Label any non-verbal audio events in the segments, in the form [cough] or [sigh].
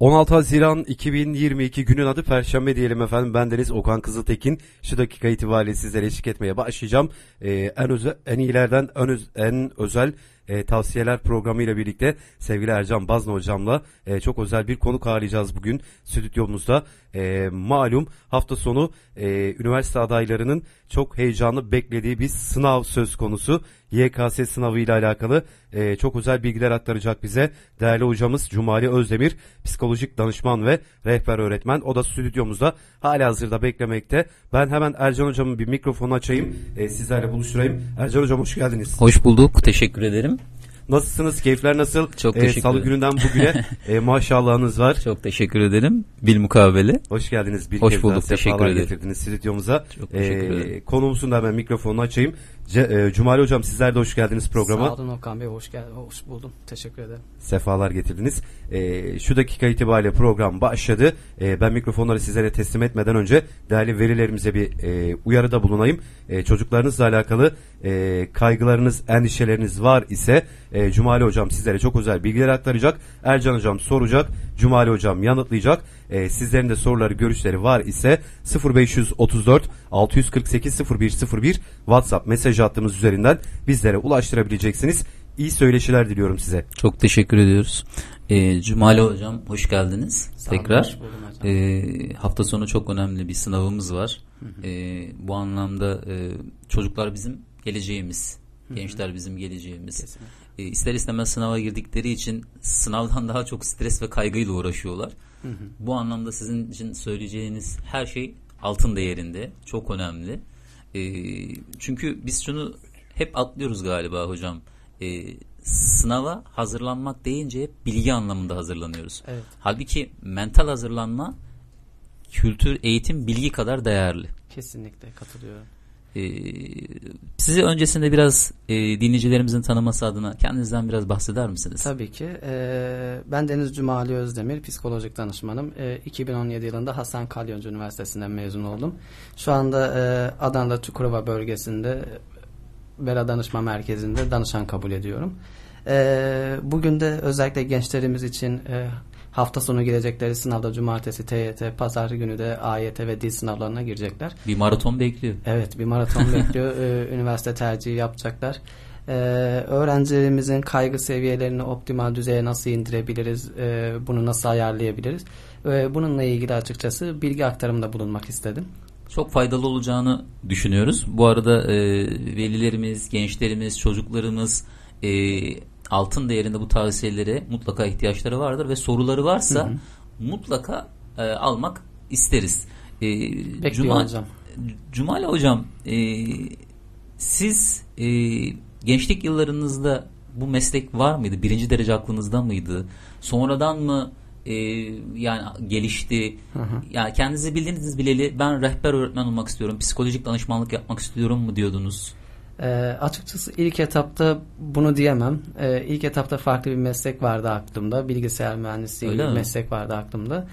16 Haziran 2022 günün adı Perşembe diyelim efendim. Ben Deniz Okan Kızıltekin. Şu dakika itibariyle sizlere eşlik etmeye başlayacağım. Ee, en özel, en iyilerden en, öz, en özel e, tavsiyeler programı ile birlikte sevgili Ercan Bazna hocamla e, çok özel bir konuk ağırlayacağız bugün stüdyomuzda. E, malum hafta sonu e, üniversite adaylarının çok heyecanlı beklediği bir sınav söz konusu. YKS sınavı ile alakalı e, çok özel bilgiler aktaracak bize değerli hocamız Cumali Özdemir, psikolojik danışman ve rehber öğretmen. O da stüdyomuzda hala hazırda beklemekte. Ben hemen Ercan hocamın bir mikrofonu açayım, e, sizlerle buluşturayım. Ercan hocam hoş geldiniz. Hoş bulduk, teşekkür ederim. Nasılsınız? Keyifler nasıl? Çok Ee, teşekkür Salı ederim. gününden bugüne [laughs] e, maşallahınız var. Çok teşekkür ederim. Bil mukabele. Hoş geldiniz. Bir Hoş bulduk, teşekkür ederim. getirdiniz stüdyomuza. Çok teşekkür Ee, ederim. Konuğumuzun da hemen mikrofonunu açayım. Ce, e, Cumali Hocam sizler de hoş geldiniz programa. Sağ olun Okan Bey, hoş, gel hoş buldum. Teşekkür ederim. Sefalar getirdiniz. Ee, şu dakika itibariyle program başladı. Ee, ben mikrofonları sizlere teslim etmeden önce değerli verilerimize bir e, uyarıda bulunayım. E, çocuklarınızla alakalı e, kaygılarınız, endişeleriniz var ise e, Cumali Hocam sizlere çok özel bilgiler aktaracak. Ercan Hocam soracak. Cumali Hocam yanıtlayacak. E, sizlerin de soruları, görüşleri var ise 0534 648 0101 WhatsApp mesaj hattımız üzerinden bizlere ulaştırabileceksiniz. İyi söyleşiler diliyorum size. Çok teşekkür ediyoruz. Ee, Cumali Hocam hoş geldiniz Sağ tekrar. hoş. Ee, hafta sonu çok önemli bir sınavımız var. Ee, bu anlamda e, çocuklar bizim geleceğimiz. Gençler bizim geleceğimiz. Kesinlikle. E, ister istemez sınava girdikleri için sınavdan daha çok stres ve kaygıyla uğraşıyorlar. Bu anlamda sizin için söyleyeceğiniz her şey altın değerinde. Çok önemli. E, çünkü biz şunu hep atlıyoruz galiba hocam. E, sınava hazırlanmak deyince hep bilgi anlamında hazırlanıyoruz. Evet. Halbuki mental hazırlanma kültür, eğitim, bilgi kadar değerli. Kesinlikle katılıyorum. Ee, sizi öncesinde biraz e, dinleyicilerimizin tanıması adına kendinizden biraz bahseder misiniz? Tabii ki. Ee, ben Deniz Cumali Özdemir, psikolojik danışmanım. Ee, 2017 yılında Hasan Kalyoncu Üniversitesi'nden mezun oldum. Şu anda e, Adana'da Çukurova bölgesinde Bela Danışma Merkezi'nde danışan kabul ediyorum. Ee, bugün de özellikle gençlerimiz için e, hafta sonu girecekleri sınavda cumartesi TYT, pazar günü de AYT ve dil sınavlarına girecekler. Bir maraton bekliyor. Evet bir maraton [laughs] bekliyor. Ee, üniversite tercihi yapacaklar. Ee, öğrencilerimizin kaygı seviyelerini optimal düzeye nasıl indirebiliriz? Ee, bunu nasıl ayarlayabiliriz? Ee, bununla ilgili açıkçası bilgi aktarımında bulunmak istedim. Çok faydalı olacağını düşünüyoruz. Bu arada e, velilerimiz, gençlerimiz, çocuklarımız e, altın değerinde bu tavsiyelere mutlaka ihtiyaçları vardır ve soruları varsa mutlaka e, almak isteriz. E, Bekliyorum hocam. Cumali hocam e, siz e, gençlik yıllarınızda bu meslek var mıydı? Birinci derece aklınızda mıydı? Sonradan mı e, yani gelişti? Yani kendinizi bildiğiniz bileli ben rehber öğretmen olmak istiyorum. Psikolojik danışmanlık yapmak istiyorum mu diyordunuz? Ee, açıkçası ilk etapta bunu diyemem. Ee, ilk etapta farklı bir meslek vardı aklımda. Bilgisayar mühendisliği Öyle gibi mi? meslek vardı aklımda.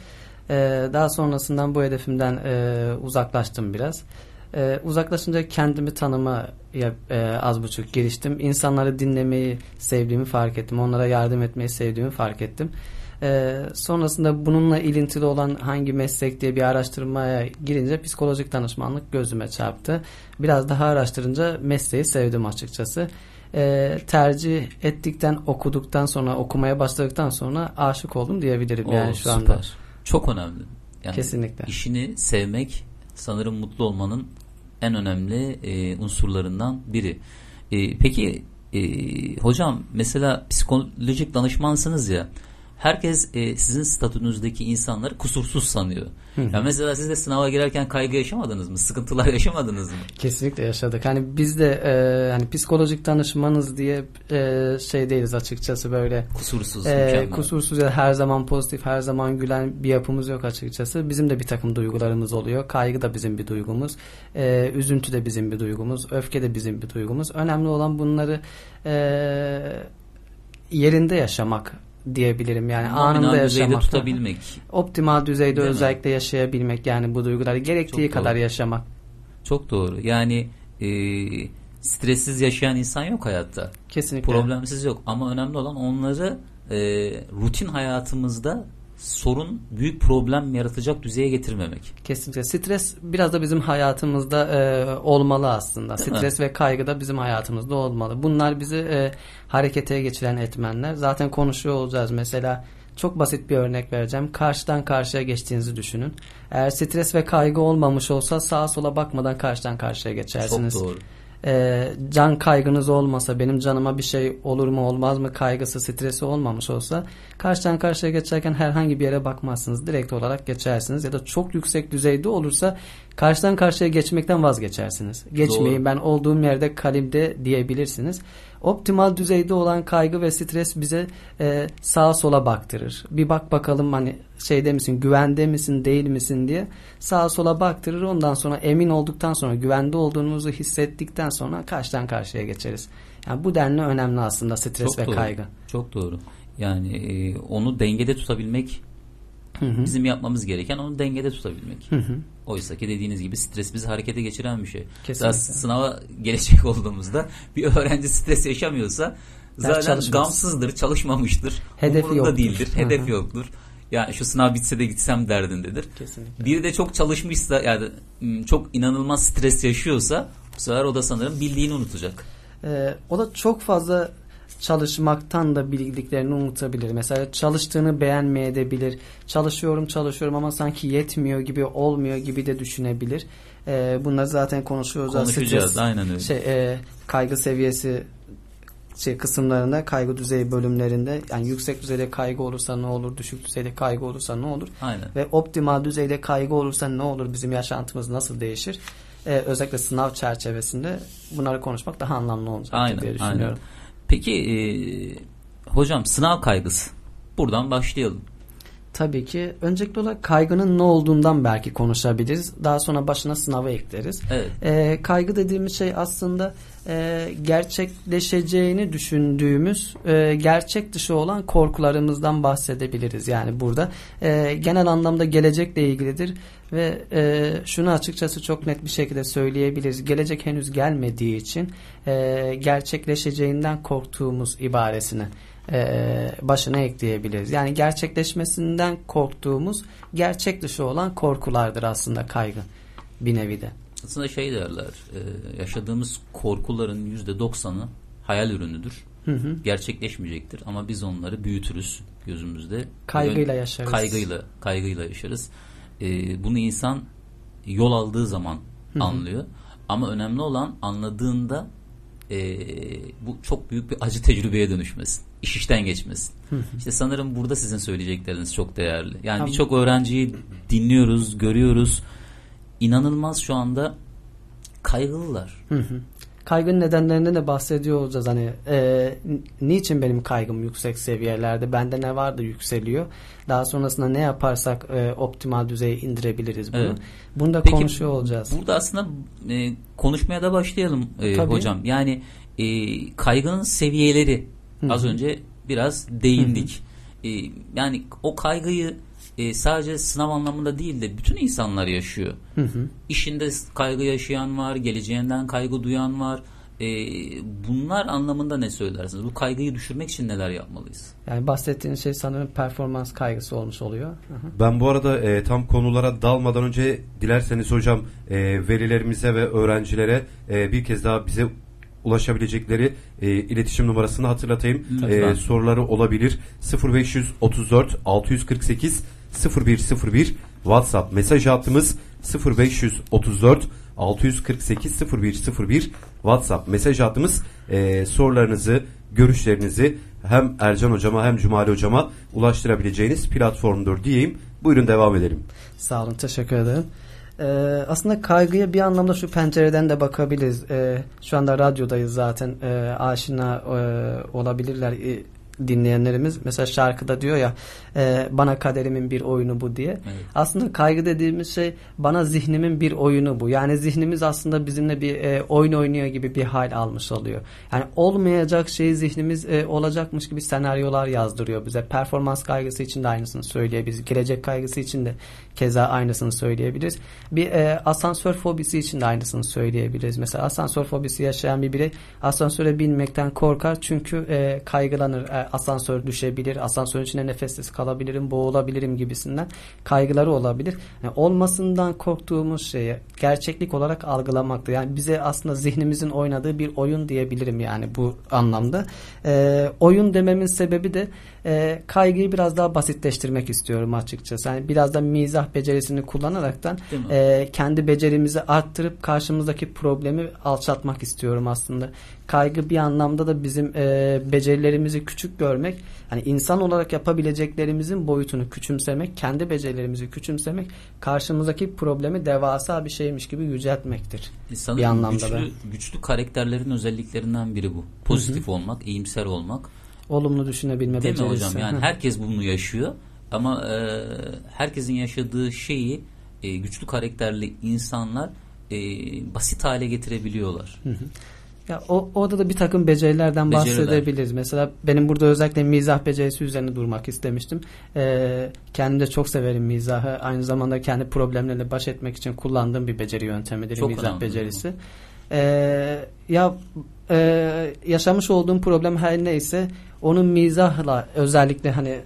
Ee, daha sonrasından bu hedefimden e, uzaklaştım biraz. Ee, uzaklaşınca kendimi tanımaya e, az buçuk giriştim. İnsanları dinlemeyi sevdiğimi fark ettim. Onlara yardım etmeyi sevdiğimi fark ettim. Ee, sonrasında bununla ilintili olan hangi meslek diye bir araştırmaya girince psikolojik danışmanlık gözüme çarptı. Biraz daha araştırınca mesleği sevdim açıkçası. Ee, tercih ettikten, okuduktan sonra, okumaya başladıktan sonra aşık oldum diyebilirim yani Oo, şu anda. süper. Çok önemli. Yani Kesinlikle. işini sevmek sanırım mutlu olmanın en önemli e, unsurlarından biri. E, peki e, hocam mesela psikolojik danışmansınız ya herkes e, sizin statünüzdeki insanları kusursuz sanıyor. Ya mesela siz de sınava girerken kaygı yaşamadınız mı? Sıkıntılar [laughs] yaşamadınız mı? Kesinlikle yaşadık. Hani biz de e, hani psikolojik danışmanız diye e, şey değiliz açıkçası böyle Kusursuz, e, mükemmel. kusursuz ya her zaman pozitif, her zaman gülen bir yapımız yok açıkçası. Bizim de bir takım duygularımız oluyor. Kaygı da bizim bir duygumuz. E, üzüntü de bizim bir duygumuz. Öfke de bizim bir duygumuz. Önemli olan bunları e, yerinde yaşamak diyebilirim. Yani Nominal anında yaşamak. tutabilmek. Optimal düzeyde Değil mi? özellikle yaşayabilmek yani bu duyguları gerektiği Çok kadar doğru. yaşamak. Çok doğru. Yani e, stressiz yaşayan insan yok hayatta. Kesinlikle. Problemsiz yok. Ama önemli olan onları e, rutin hayatımızda sorun büyük problem yaratacak düzeye getirmemek. Kesinlikle. Stres biraz da bizim hayatımızda e, olmalı aslında. Değil Stres ve kaygı da bizim hayatımızda olmalı. Bunlar bizi e, harekete geçiren etmenler. Zaten konuşuyor olacağız. Mesela çok basit bir örnek vereceğim. Karşıdan karşıya geçtiğinizi düşünün. Eğer stres ve kaygı olmamış olsa sağa sola bakmadan karşıdan karşıya geçersiniz. Çok doğru. Ee, can kaygınız olmasa benim canıma bir şey olur mu olmaz mı kaygısı stresi olmamış olsa karşıdan karşıya geçerken herhangi bir yere bakmazsınız. Direkt olarak geçersiniz. Ya da çok yüksek düzeyde olursa karşıdan karşıya geçmekten vazgeçersiniz. Geçmeyin Doğru. ben olduğum yerde kalimde diyebilirsiniz optimal düzeyde olan kaygı ve stres bize e, sağa sola baktırır bir bak bakalım hani şeyde misin güvende misin değil misin diye sağa sola baktırır ondan sonra emin olduktan sonra güvende olduğumuzu hissettikten sonra karşıdan karşıya geçeriz. Yani bu denli önemli aslında stres Çok ve doğru. kaygı. Çok doğru. Yani e, onu dengede tutabilmek bizim yapmamız gereken onu dengede tutabilmek. Oysa ki dediğiniz gibi stres bizi harekete geçiren bir şey. Kesinlikle. Daha sınava [laughs] gelecek olduğumuzda bir öğrenci stres yaşamıyorsa zaten çalışmaz. gamsızdır, çalışmamıştır. Hedefi yoktur. değildir, hedef yoktur. Yani şu sınav bitse de gitsem derdindedir. Kesinlikle. Biri de çok çalışmışsa yani çok inanılmaz stres yaşıyorsa bu sefer o da sanırım bildiğini unutacak. Ee, o da çok fazla çalışmaktan da bildiklerini unutabilir. Mesela çalıştığını beğenmeyebilir. Çalışıyorum çalışıyorum ama sanki yetmiyor gibi olmuyor gibi de düşünebilir. Ee, bunları zaten konuşuyoruz. Konuşacağız, Stres, aynen öyle. Şey, e, kaygı seviyesi şey kısımlarında kaygı düzeyi bölümlerinde yani yüksek düzeyde kaygı olursa ne olur düşük düzeyde kaygı olursa ne olur Aynen. ve optimal düzeyde kaygı olursa ne olur bizim yaşantımız nasıl değişir Ee, özellikle sınav çerçevesinde bunları konuşmak daha anlamlı olacak Aynen, diye düşünüyorum. aynen. Peki e, hocam sınav kaygısı. Buradan başlayalım. Tabii ki öncelikli olarak kaygının ne olduğundan belki konuşabiliriz. Daha sonra başına sınavı ekleriz. Evet. Ee, kaygı dediğimiz şey aslında e, gerçekleşeceğini düşündüğümüz e, gerçek dışı olan korkularımızdan bahsedebiliriz. Yani burada e, genel anlamda gelecekle ilgilidir ve e, şunu açıkçası çok net bir şekilde söyleyebiliriz. Gelecek henüz gelmediği için e, gerçekleşeceğinden korktuğumuz ibaresini e, başına ekleyebiliriz. Yani gerçekleşmesinden korktuğumuz gerçek dışı olan korkulardır aslında kaygı bir nevi de. Aslında şey derler, e, yaşadığımız korkuların yüzde doksanı hayal ürünüdür. Hı hı. Gerçekleşmeyecektir ama biz onları büyütürüz gözümüzde. Kaygıyla yaşarız. Kaygıyla, kaygıyla yaşarız. E, bunu insan yol aldığı zaman anlıyor. Ama önemli olan anladığında e, bu çok büyük bir acı tecrübeye dönüşmesin. İş işten geçmesin. İşte sanırım burada sizin söyleyecekleriniz çok değerli. Yani birçok öğrenciyi dinliyoruz, görüyoruz. İnanılmaz şu anda kaygılılar. Hı hı. Kaygının nedenlerinden de bahsediyor olacağız. Hani e, niçin benim kaygım yüksek seviyelerde? Bende ne var da yükseliyor? Daha sonrasında ne yaparsak e, optimal düzeye indirebiliriz bunu. Evet. Bunu da Peki, konuşuyor olacağız. Burada aslında e, konuşmaya da başlayalım e, Tabii. hocam. Yani e, kaygının seviyeleri Hı az önce biraz değindik. E, yani o kaygıyı e, sadece sınav anlamında değil de bütün insanlar yaşıyor. Hı hı. İşinde kaygı yaşayan var, geleceğinden kaygı duyan var. E, bunlar anlamında ne söylersiniz? Bu kaygıyı düşürmek için neler yapmalıyız? Yani bahsettiğiniz şey sanırım performans kaygısı olmuş oluyor. Hı hı. Ben bu arada e, tam konulara dalmadan önce dilerseniz hocam e, velilerimize ve öğrencilere e, bir kez daha bize ulaşabilecekleri e, iletişim numarasını hatırlatayım. E, soruları olabilir. 0534 648 0101 WhatsApp mesaj hattımız 0534 648 0101 WhatsApp mesaj hattımız e, sorularınızı, görüşlerinizi hem Ercan hocama hem Cumali hocama ulaştırabileceğiniz platformdur diyeyim. Buyurun devam edelim. Sağ olun, teşekkür ederim. Ee, aslında kaygıya bir anlamda şu pencereden de bakabiliriz. Ee, şu anda radyodayız zaten. Ee, aşina e, olabilirler dinleyenlerimiz. Mesela şarkıda diyor ya e, bana kaderimin bir oyunu bu diye. Evet. Aslında kaygı dediğimiz şey bana zihnimin bir oyunu bu. Yani zihnimiz aslında bizimle bir e, oyun oynuyor gibi bir hal almış oluyor. Yani olmayacak şeyi zihnimiz e, olacakmış gibi senaryolar yazdırıyor bize. Performans kaygısı için de aynısını söyleyebiliriz. Gelecek kaygısı için de keza aynısını söyleyebiliriz. Bir e, asansör fobisi için de aynısını söyleyebiliriz. Mesela asansör fobisi yaşayan bir birey asansöre binmekten korkar çünkü e, kaygılanır. E, asansör düşebilir, asansörün içinde nefessiz kalabilirim, boğulabilirim gibisinden kaygıları olabilir. Yani olmasından korktuğumuz şeyi gerçeklik olarak algılamaktır. Yani bize aslında zihnimizin oynadığı bir oyun diyebilirim yani bu anlamda. E, oyun dememin sebebi de e, kaygıyı biraz daha basitleştirmek istiyorum açıkçası. Yani biraz da mizah becerisini kullanaraktan e, kendi becerimizi arttırıp karşımızdaki problemi alçaltmak istiyorum aslında. Kaygı bir anlamda da bizim e, becerilerimizi küçük görmek, hani insan olarak yapabileceklerimizin boyutunu küçümsemek, kendi becerilerimizi küçümsemek, karşımızdaki problemi devasa bir şeymiş gibi yüceltmektir. İnsanın bir anlamda güçlü, da. güçlü karakterlerin özelliklerinden biri bu. Pozitif Hı-hı. olmak, iyimser olmak olumlu düşünebilme Değil becerisi. mi hocam? Yani herkes bunu yaşıyor ama e, herkesin yaşadığı şeyi e, güçlü karakterli insanlar e, basit hale getirebiliyorlar. Hı hı. Ya o orada da bir takım becerilerden Beceriler. bahsedebiliriz. Mesela benim burada özellikle mizah becerisi üzerine durmak istemiştim. Ee, kendim de çok severim mizahı. Aynı zamanda kendi problemlerle baş etmek için kullandığım bir beceri yöntemidir çok mizah önemli. becerisi. Ee, ya e, yaşamış olduğum problem her neyse onun mizahla özellikle hani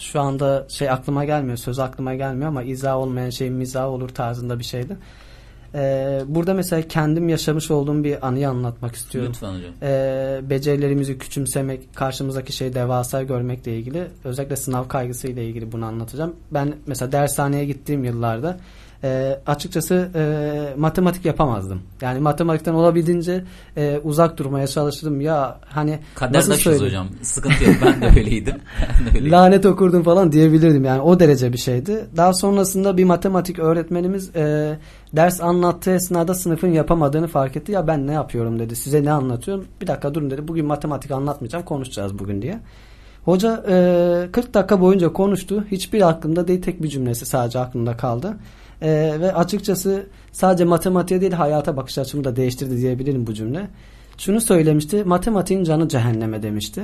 şu anda şey aklıma gelmiyor söz aklıma gelmiyor ama izah olmayan şey mizah olur tarzında bir şeydi. Ee, burada mesela kendim yaşamış olduğum bir anıyı anlatmak istiyorum. Lütfen hocam. Ee, becerilerimizi küçümsemek, karşımızdaki şeyi devasa görmekle ilgili özellikle sınav kaygısıyla ilgili bunu anlatacağım. Ben mesela dershaneye gittiğim yıllarda e, açıkçası e, matematik yapamazdım. Yani matematikten olabildiğince e, uzak durmaya çalıştım. Ya hani Kaderdaşız hocam. Sıkıntı yok. Ben de öyleydim. [laughs] ben de öyleydim. Lanet okurdum falan diyebilirdim. Yani o derece bir şeydi. Daha sonrasında bir matematik öğretmenimiz e, ders anlattığı esnada sınıfın yapamadığını fark etti. Ya ben ne yapıyorum dedi. Size ne anlatıyorum? Bir dakika durun dedi. Bugün matematik anlatmayacağım. Konuşacağız bugün diye. Hoca e, 40 dakika boyunca konuştu. Hiçbir aklımda değil tek bir cümlesi sadece aklımda kaldı. E, ve açıkçası sadece matematiğe değil hayata bakış açımı da değiştirdi diyebilirim bu cümle. Şunu söylemişti. Matematiğin canı cehenneme demişti.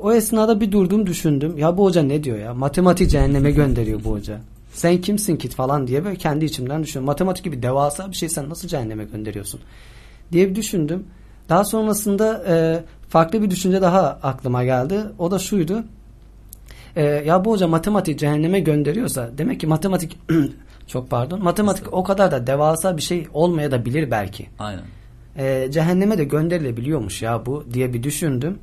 O esnada bir durdum düşündüm. Ya bu hoca ne diyor ya? Matematik cehenneme gönderiyor bu hoca. Sen kimsin ki falan diye böyle kendi içimden düşündüm. Matematik gibi devasa bir şey sen nasıl cehenneme gönderiyorsun? diye bir düşündüm. Daha sonrasında e, farklı bir düşünce daha aklıma geldi. O da şuydu. E, ya bu hoca matematik cehenneme gönderiyorsa demek ki matematik [clears throat] Çok pardon. Matematik o kadar da devasa bir şey olmaya da bilir belki. Aynen. Ee, cehenneme de gönderilebiliyormuş ya bu diye bir düşündüm.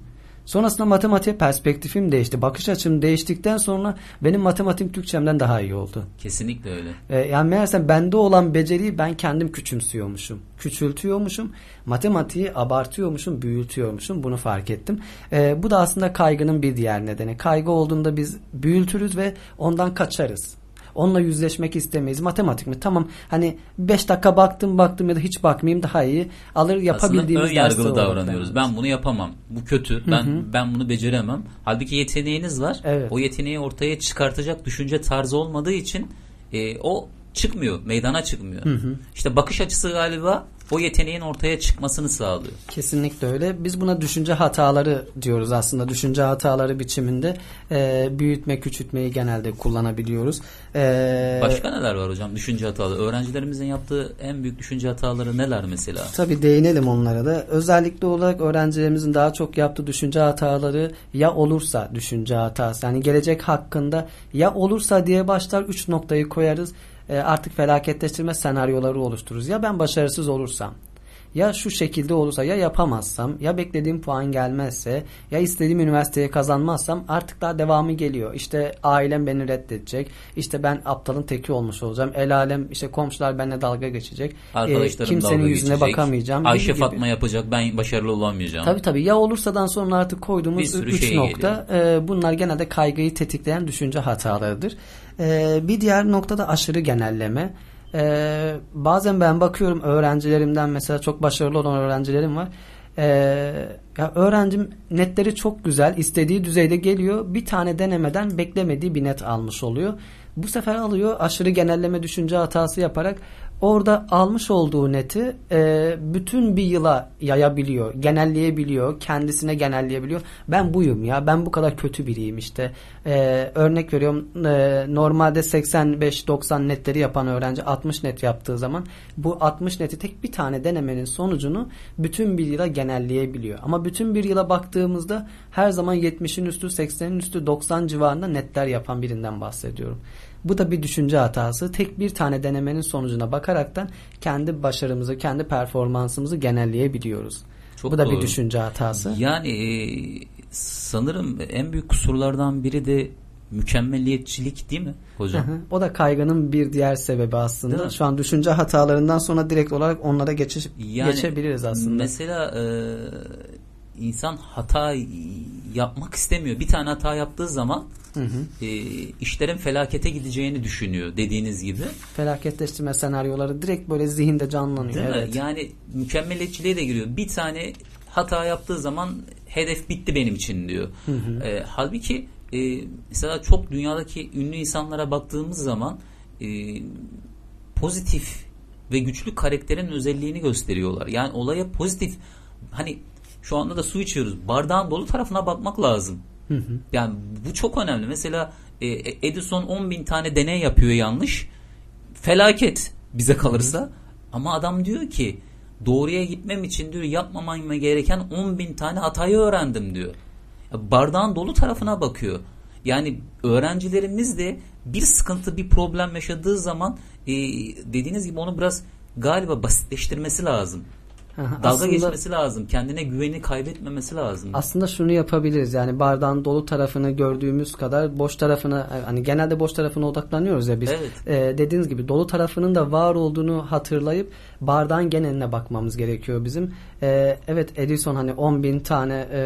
Sonrasında matematiğe perspektifim değişti. Bakış açım değiştikten sonra benim matematik Türkçemden daha iyi oldu. Kesinlikle öyle. Ee, yani meğerse bende olan beceriyi ben kendim küçümsüyormuşum. Küçültüyormuşum. Matematiği abartıyormuşum, büyütüyormuşum. Bunu fark ettim. Ee, bu da aslında kaygının bir diğer nedeni. Kaygı olduğunda biz büyütürüz ve ondan kaçarız. Onunla yüzleşmek istemeyiz. Matematik mi? Tamam. Hani 5 dakika baktım baktım ya da hiç bakmayayım daha iyi. Alır yapabildiğimiz Aslında yargılı davranıyoruz. Ben bunu yapamam. Bu kötü. Ben Hı-hı. ben bunu beceremem. Halbuki yeteneğiniz var. Evet. O yeteneği ortaya çıkartacak düşünce tarzı olmadığı için e, o çıkmıyor. Meydana çıkmıyor. Hı hı. İşte bakış açısı galiba o yeteneğin ortaya çıkmasını sağlıyor. Kesinlikle öyle. Biz buna düşünce hataları diyoruz aslında. Düşünce hataları biçiminde e, büyütme, küçültmeyi genelde kullanabiliyoruz. E, Başka neler var hocam düşünce hataları? Öğrencilerimizin yaptığı en büyük düşünce hataları neler mesela? Tabii değinelim onlara da. Özellikle olarak öğrencilerimizin daha çok yaptığı düşünce hataları ya olursa düşünce hatası. Yani gelecek hakkında ya olursa diye başlar üç noktayı koyarız e, artık felaketleştirme senaryoları oluştururuz. Ya ben başarısız olursam ya şu şekilde olursa ya yapamazsam ya beklediğim puan gelmezse ya istediğim üniversiteye kazanmazsam artık daha devamı geliyor. İşte ailem beni reddedecek. İşte ben aptalın teki olmuş olacağım. El alem işte komşular benimle dalga geçecek. Arkadaşlarım e, kimsenin dalga yüzüne geçecek. bakamayacağım. Ayşe gibi. Fatma yapacak ben başarılı olamayacağım. Tabii tabii ya olursadan sonra artık koyduğumuz üç şey nokta e, bunlar genelde kaygıyı tetikleyen düşünce hatalarıdır. E, bir diğer nokta da aşırı genelleme. E, bazen ben bakıyorum öğrencilerimden mesela çok başarılı olan öğrencilerim var. E, ya öğrencim netleri çok güzel, istediği düzeyde geliyor. Bir tane denemeden beklemediği bir net almış oluyor. Bu sefer alıyor aşırı genelleme düşünce hatası yaparak orada almış olduğu neti e, bütün bir yıla yayabiliyor, genelleyebiliyor, kendisine genelleyebiliyor. Ben buyum ya, ben bu kadar kötü biriyim işte. E, örnek veriyorum e, normalde 85-90 netleri yapan öğrenci 60 net yaptığı zaman bu 60 neti tek bir tane denemenin sonucunu bütün bir yıla genelleyebiliyor. Ama bütün bir yıla baktığımızda her zaman 70'in üstü, 80'in üstü, 90 civarında netler yapan birinden bahsediyorum. Bu da bir düşünce hatası. Tek bir tane denemenin sonucuna bakaraktan kendi başarımızı, kendi performansımızı genelleyebiliyoruz. Çok Bu da doğru. bir düşünce hatası. Yani e, sanırım en büyük kusurlardan biri de mükemmeliyetçilik değil mi hocam? Hı hı. O da kaygının bir diğer sebebi aslında. Şu an düşünce hatalarından sonra direkt olarak onlara geçiş, Yani geçebiliriz aslında. Mesela e, insan hata yapmak istemiyor. Bir tane hata yaptığı zaman Hı hı. e, işlerin felakete gideceğini düşünüyor dediğiniz gibi. Felaketleştirme senaryoları direkt böyle zihinde canlanıyor. Değil evet. mi? Yani mükemmeliyetçiliğe de giriyor. Bir tane hata yaptığı zaman hedef bitti benim için diyor. E, halbuki e, mesela çok dünyadaki ünlü insanlara baktığımız zaman e, pozitif ve güçlü karakterin özelliğini gösteriyorlar. Yani olaya pozitif hani şu anda da su içiyoruz. Bardağın dolu tarafına bakmak lazım. Yani bu çok önemli. Mesela e, Edison 10 bin tane deney yapıyor yanlış. Felaket bize kalırsa. Ama adam diyor ki doğruya gitmem için diyor yapmamam gereken 10 bin tane hatayı öğrendim diyor. Bardağın dolu tarafına bakıyor. Yani öğrencilerimiz de bir sıkıntı bir problem yaşadığı zaman e, dediğiniz gibi onu biraz galiba basitleştirmesi lazım. Dalga aslında- geçmesi lazım. Kendine güveni kaybetmemesi lazım. Aslında şunu yapabiliriz yani bardağın dolu tarafını gördüğümüz kadar boş tarafına hani genelde boş tarafına odaklanıyoruz ya biz. Evet. Ee, dediğiniz gibi dolu tarafının da var olduğunu hatırlayıp bardağın geneline bakmamız gerekiyor bizim. Ee, evet Edison hani 10 bin tane e,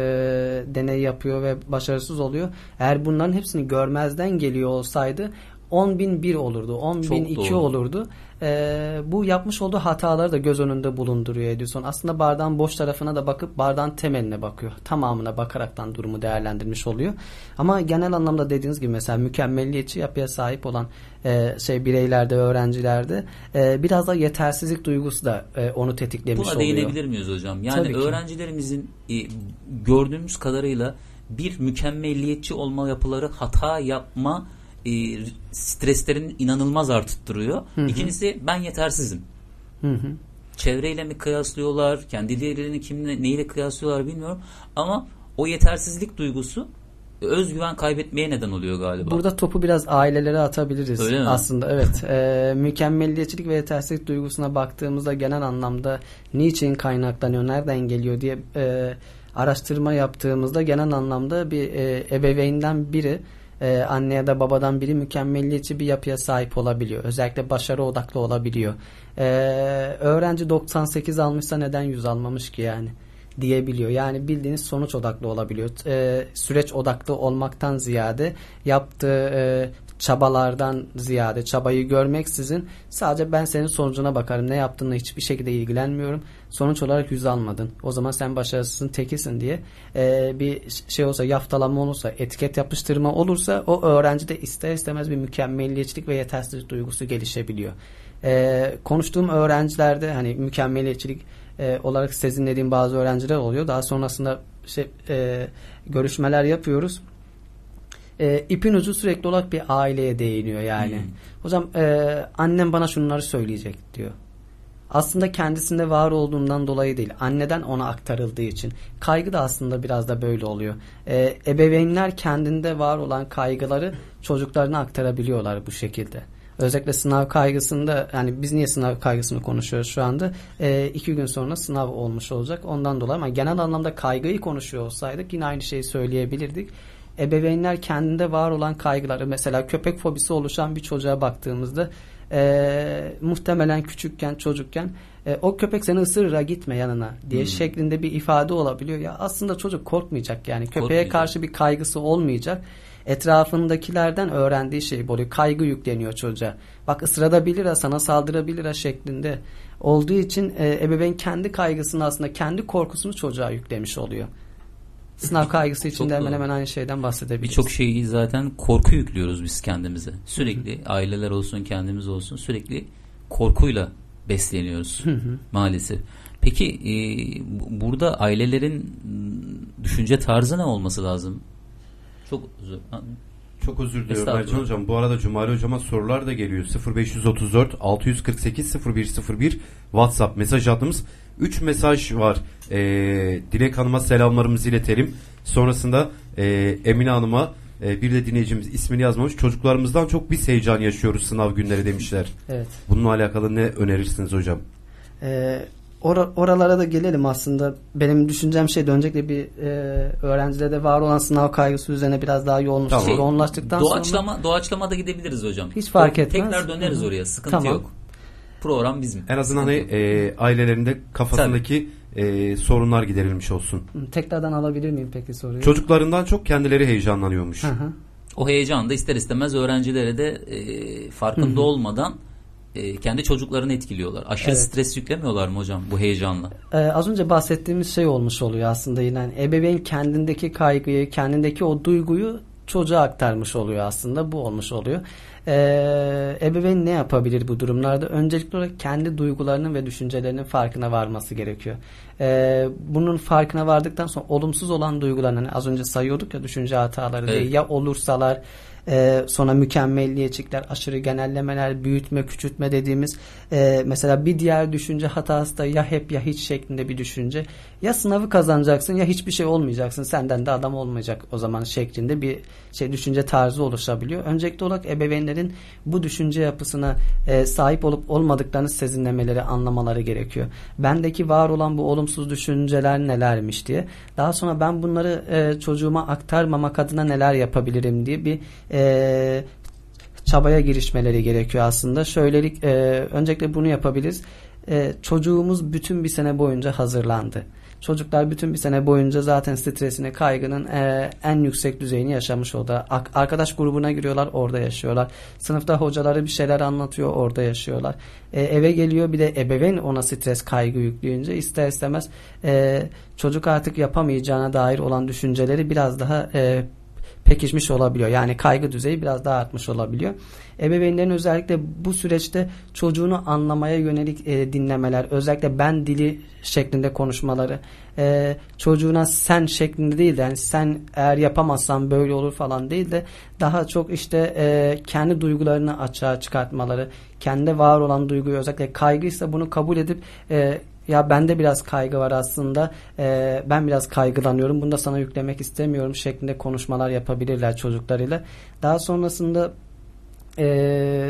deney yapıyor ve başarısız oluyor. Eğer bunların hepsini görmezden geliyor olsaydı 10 bin bir olurdu. 10 bin Çok iki doğru. olurdu. Ee, bu yapmış olduğu hataları da göz önünde bulunduruyor Edison. Aslında bardağın boş tarafına da bakıp bardağın temeline bakıyor. Tamamına bakaraktan durumu değerlendirmiş oluyor. Ama genel anlamda dediğiniz gibi mesela mükemmelliyetçi yapıya sahip olan e, şey bireylerde, öğrencilerde e, biraz da yetersizlik duygusu da e, onu tetiklemiş Buna oluyor. değinebilir miyiz hocam? Yani Tabii öğrencilerimizin e, gördüğümüz kadarıyla bir mükemmelliyetçi olma yapıları hata yapma e, streslerini inanılmaz arttırıyor. İkincisi ben yetersizim. Hı hı. Çevreyle mi kıyaslıyorlar, kendilerini kimle neyle kıyaslıyorlar bilmiyorum ama o yetersizlik duygusu e, özgüven kaybetmeye neden oluyor galiba. Burada topu biraz ailelere atabiliriz Öyle mi? aslında. Evet. [laughs] E, mükemmelliyetçilik ve yetersizlik duygusuna baktığımızda genel anlamda niçin kaynaklanıyor, nereden geliyor diye e, araştırma yaptığımızda genel anlamda bir e, ebeveynden biri e, anne ya da babadan biri mükemmelliyetçi bir yapıya sahip olabiliyor. Özellikle başarı odaklı olabiliyor. E, öğrenci 98 almışsa neden 100 almamış ki yani? diyebiliyor. Yani bildiğiniz sonuç odaklı olabiliyor. E, süreç odaklı olmaktan ziyade yaptığı e, çabalardan ziyade çabayı görmeksizin sadece ben senin sonucuna bakarım. Ne yaptığınla hiçbir şekilde ilgilenmiyorum. Sonuç olarak yüz almadın. O zaman sen başarısızın tekisin diye e, bir şey olsa yaftalama olursa etiket yapıştırma olursa o öğrenci de ister istemez bir mükemmelliyetçilik ve yetersizlik duygusu gelişebiliyor. E, konuştuğum öğrencilerde hani mükemmelliyetçilik e, olarak sezinlediğim bazı öğrenciler oluyor. Daha sonrasında şey, e, görüşmeler yapıyoruz. E, ipin ucu sürekli olarak bir aileye değiniyor yani. Hmm. Hocam e, annem bana şunları söyleyecek diyor. Aslında kendisinde var olduğundan dolayı değil. Anneden ona aktarıldığı için. Kaygı da aslında biraz da böyle oluyor. E, ebeveynler kendinde var olan kaygıları çocuklarına aktarabiliyorlar bu şekilde. Özellikle sınav kaygısında yani biz niye sınav kaygısını konuşuyoruz şu anda? E, iki gün sonra sınav olmuş olacak. Ondan dolayı ama genel anlamda kaygıyı konuşuyor olsaydık yine aynı şeyi söyleyebilirdik. Ebeveynler kendinde var olan kaygıları mesela köpek fobisi oluşan bir çocuğa baktığımızda e, muhtemelen küçükken çocukken e, o köpek seni ısırıra gitme yanına diye Hmm. şeklinde bir ifade olabiliyor. Ya aslında çocuk korkmayacak yani köpeğe Korkmayacak. karşı bir kaygısı olmayacak. Etrafındakilerden öğrendiği şey oluyor. Kaygı yükleniyor çocuğa. Bak ısırabilir ha sana saldırabilir ha şeklinde olduğu için e, ebeveyn kendi kaygısını aslında kendi korkusunu çocuğa yüklemiş oluyor. Sınav kaygısı için Çok de hemen hemen aynı şeyden bahsedebiliriz. Birçok şeyi zaten korku yüklüyoruz biz kendimize. Sürekli aileler olsun kendimiz olsun sürekli korkuyla besleniyoruz maalesef. Peki e, bu- burada ailelerin düşünce tarzı ne olması lazım? Çok Çok özür diliyorum. Ercan Hocam. Bu arada Cumali Hocama sorular da geliyor. 0534 648 0101 WhatsApp mesaj hattımız. 3 mesaj var. Ee, Dilek Hanım'a selamlarımızı iletelim. Sonrasında e, Emine Hanım'a e, bir de dinleyicimiz ismini yazmamış. Çocuklarımızdan çok biz heyecan yaşıyoruz sınav günleri demişler. Evet. Bununla alakalı ne önerirsiniz hocam? Ee, ora- oralara da gelelim aslında. Benim düşüncem şey de öncelikle bir e, öğrencilerde var olan sınav kaygısı üzerine biraz daha yoğun, Tamam. yoğunlaştıktan sonra doğaçlama, doğaçlama da gidebiliriz hocam. Hiç fark O- etmez. Tekrar döneriz Hı oraya. Sıkıntı Tamam. yok. Program bizim. En azından hani e, ailelerinde kafasındaki e, sorunlar giderilmiş olsun. tekrardan alabilir miyim peki soruyu? Çocuklarından çok kendileri heyecanlanıyormuş. Hı hı. O heyecan da ister istemez öğrencilere de e, farkında olmadan e, kendi çocuklarını etkiliyorlar. Aşırı Evet. stres yüklemiyorlar mı hocam bu heyecanla? Ee, az önce bahsettiğimiz şey olmuş oluyor aslında yine. Yani ebeveyn kendindeki kaygıyı, kendindeki o duyguyu çocuğa aktarmış oluyor aslında. Bu olmuş oluyor. Ee, ebeveyn ne yapabilir bu durumlarda? Öncelikli olarak kendi duygularının ve düşüncelerinin farkına varması gerekiyor. Ee, bunun farkına vardıktan sonra olumsuz olan duygularını hani az önce sayıyorduk ya düşünce hataları diye Evet. ya olursalar e, sonra mükemmelliyetçilikler, aşırı genellemeler, büyütme, küçültme dediğimiz e, mesela bir diğer düşünce hatası da ya hep ya hiç şeklinde bir düşünce. Ya sınavı kazanacaksın ya hiçbir şey olmayacaksın. Senden de adam olmayacak o zaman şeklinde bir şey düşünce tarzı oluşabiliyor. Öncelikli olarak ebeveynlerin bu düşünce yapısına e, sahip olup olmadıklarını sezinlemeleri, anlamaları gerekiyor. Bendeki var olan bu olumsuz düşünceler nelermiş diye. Daha sonra ben bunları e, çocuğuma aktarmamak adına neler yapabilirim diye bir e, çabaya girişmeleri gerekiyor aslında. Şöylelik e, öncelikle bunu yapabiliriz. E, çocuğumuz bütün bir sene boyunca hazırlandı. Çocuklar bütün bir sene boyunca zaten stresini, kaygının e, en yüksek düzeyini yaşamış orada. Arkadaş grubuna giriyorlar, orada yaşıyorlar. Sınıfta hocaları bir şeyler anlatıyor, orada yaşıyorlar. E, eve geliyor bir de ebeveyn ona stres, kaygı yükleyince ister istemez e, çocuk artık yapamayacağına dair olan düşünceleri biraz daha e, pekişmiş olabiliyor. Yani kaygı düzeyi biraz daha artmış olabiliyor. Ebeveynlerin özellikle bu süreçte çocuğunu anlamaya yönelik e, dinlemeler, özellikle ben dili şeklinde konuşmaları, e, çocuğuna sen şeklinde değil de yani sen eğer yapamazsan böyle olur falan değil de daha çok işte e, kendi duygularını açığa çıkartmaları, kendi var olan duyguyu özellikle kaygıysa bunu kabul edip e, ya bende biraz kaygı var aslında. Ee, ben biraz kaygılanıyorum. Bunu da sana yüklemek istemiyorum şeklinde konuşmalar yapabilirler çocuklarıyla. Daha sonrasında e,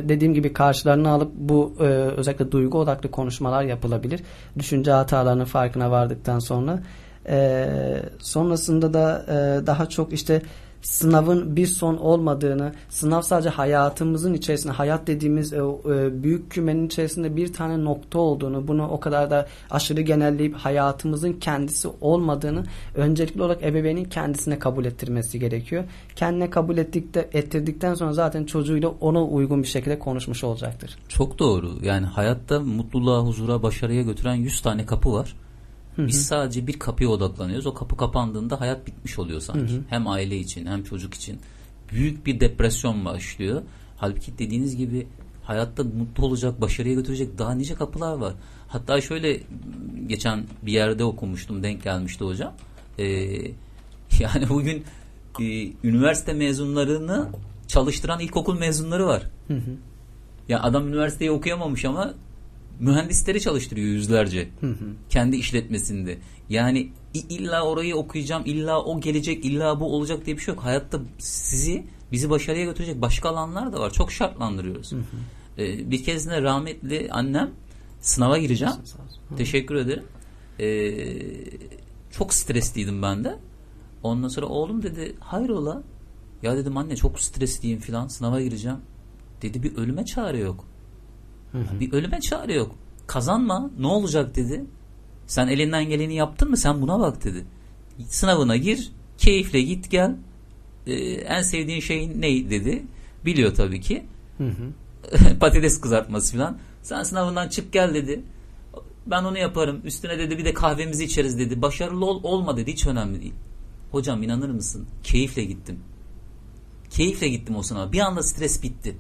dediğim gibi karşılarına alıp bu e, özellikle duygu odaklı konuşmalar yapılabilir. Düşünce hatalarının farkına vardıktan sonra. E, sonrasında da e, daha çok işte sınavın bir son olmadığını, sınav sadece hayatımızın içerisinde, hayat dediğimiz e, e, büyük kümenin içerisinde bir tane nokta olduğunu, bunu o kadar da aşırı genelleyip hayatımızın kendisi olmadığını öncelikli olarak ebeveynin kendisine kabul ettirmesi gerekiyor. Kendine kabul ettikte, ettirdikten sonra zaten çocuğuyla ona uygun bir şekilde konuşmuş olacaktır. Çok doğru. Yani hayatta mutluluğa, huzura, başarıya götüren 100 tane kapı var. Biz sadece bir kapıya odaklanıyoruz. O kapı kapandığında hayat bitmiş oluyor sanki. Hem aile için hem çocuk için. Büyük bir depresyon başlıyor. Halbuki dediğiniz gibi hayatta mutlu olacak, başarıya götürecek daha nice kapılar var. Hatta şöyle geçen bir yerde okumuştum, denk gelmişti hocam. Ee, [laughs] yani bugün e, üniversite mezunlarını çalıştıran ilkokul mezunları var. Ya adam üniversiteyi okuyamamış ama mühendisleri çalıştırıyor yüzlerce. Kendi işletmesinde. Yani illa orayı okuyacağım, illa o gelecek, illa bu olacak diye bir şey yok. Hayatta sizi bizi başarıya götürecek başka alanlar da var. Çok şartlandırıyoruz. Ee, bir kez de rahmetli annem sınava gireceğim. Teşekkür ederim. Ee, çok stresliydim ben de. Ondan sonra oğlum dedi hayrola? Ya dedim anne çok stresliyim filan sınava gireceğim. Dedi bir ölüme çare yok. Bir ölüme çare yok. Kazanma ne olacak dedi. Sen elinden geleni yaptın mı sen buna bak dedi. Sınavına gir keyifle git gel. Ee, en sevdiğin şey ne dedi. Biliyor tabii ki. [laughs] Patates kızartması filan. Sen sınavından çık gel dedi. Ben onu yaparım. Üstüne dedi bir de kahvemizi içeriz dedi. Başarılı ol, olma dedi. Hiç önemli değil. Hocam inanır mısın? Keyifle gittim. Keyifle gittim o sınava. Bir anda stres bitti.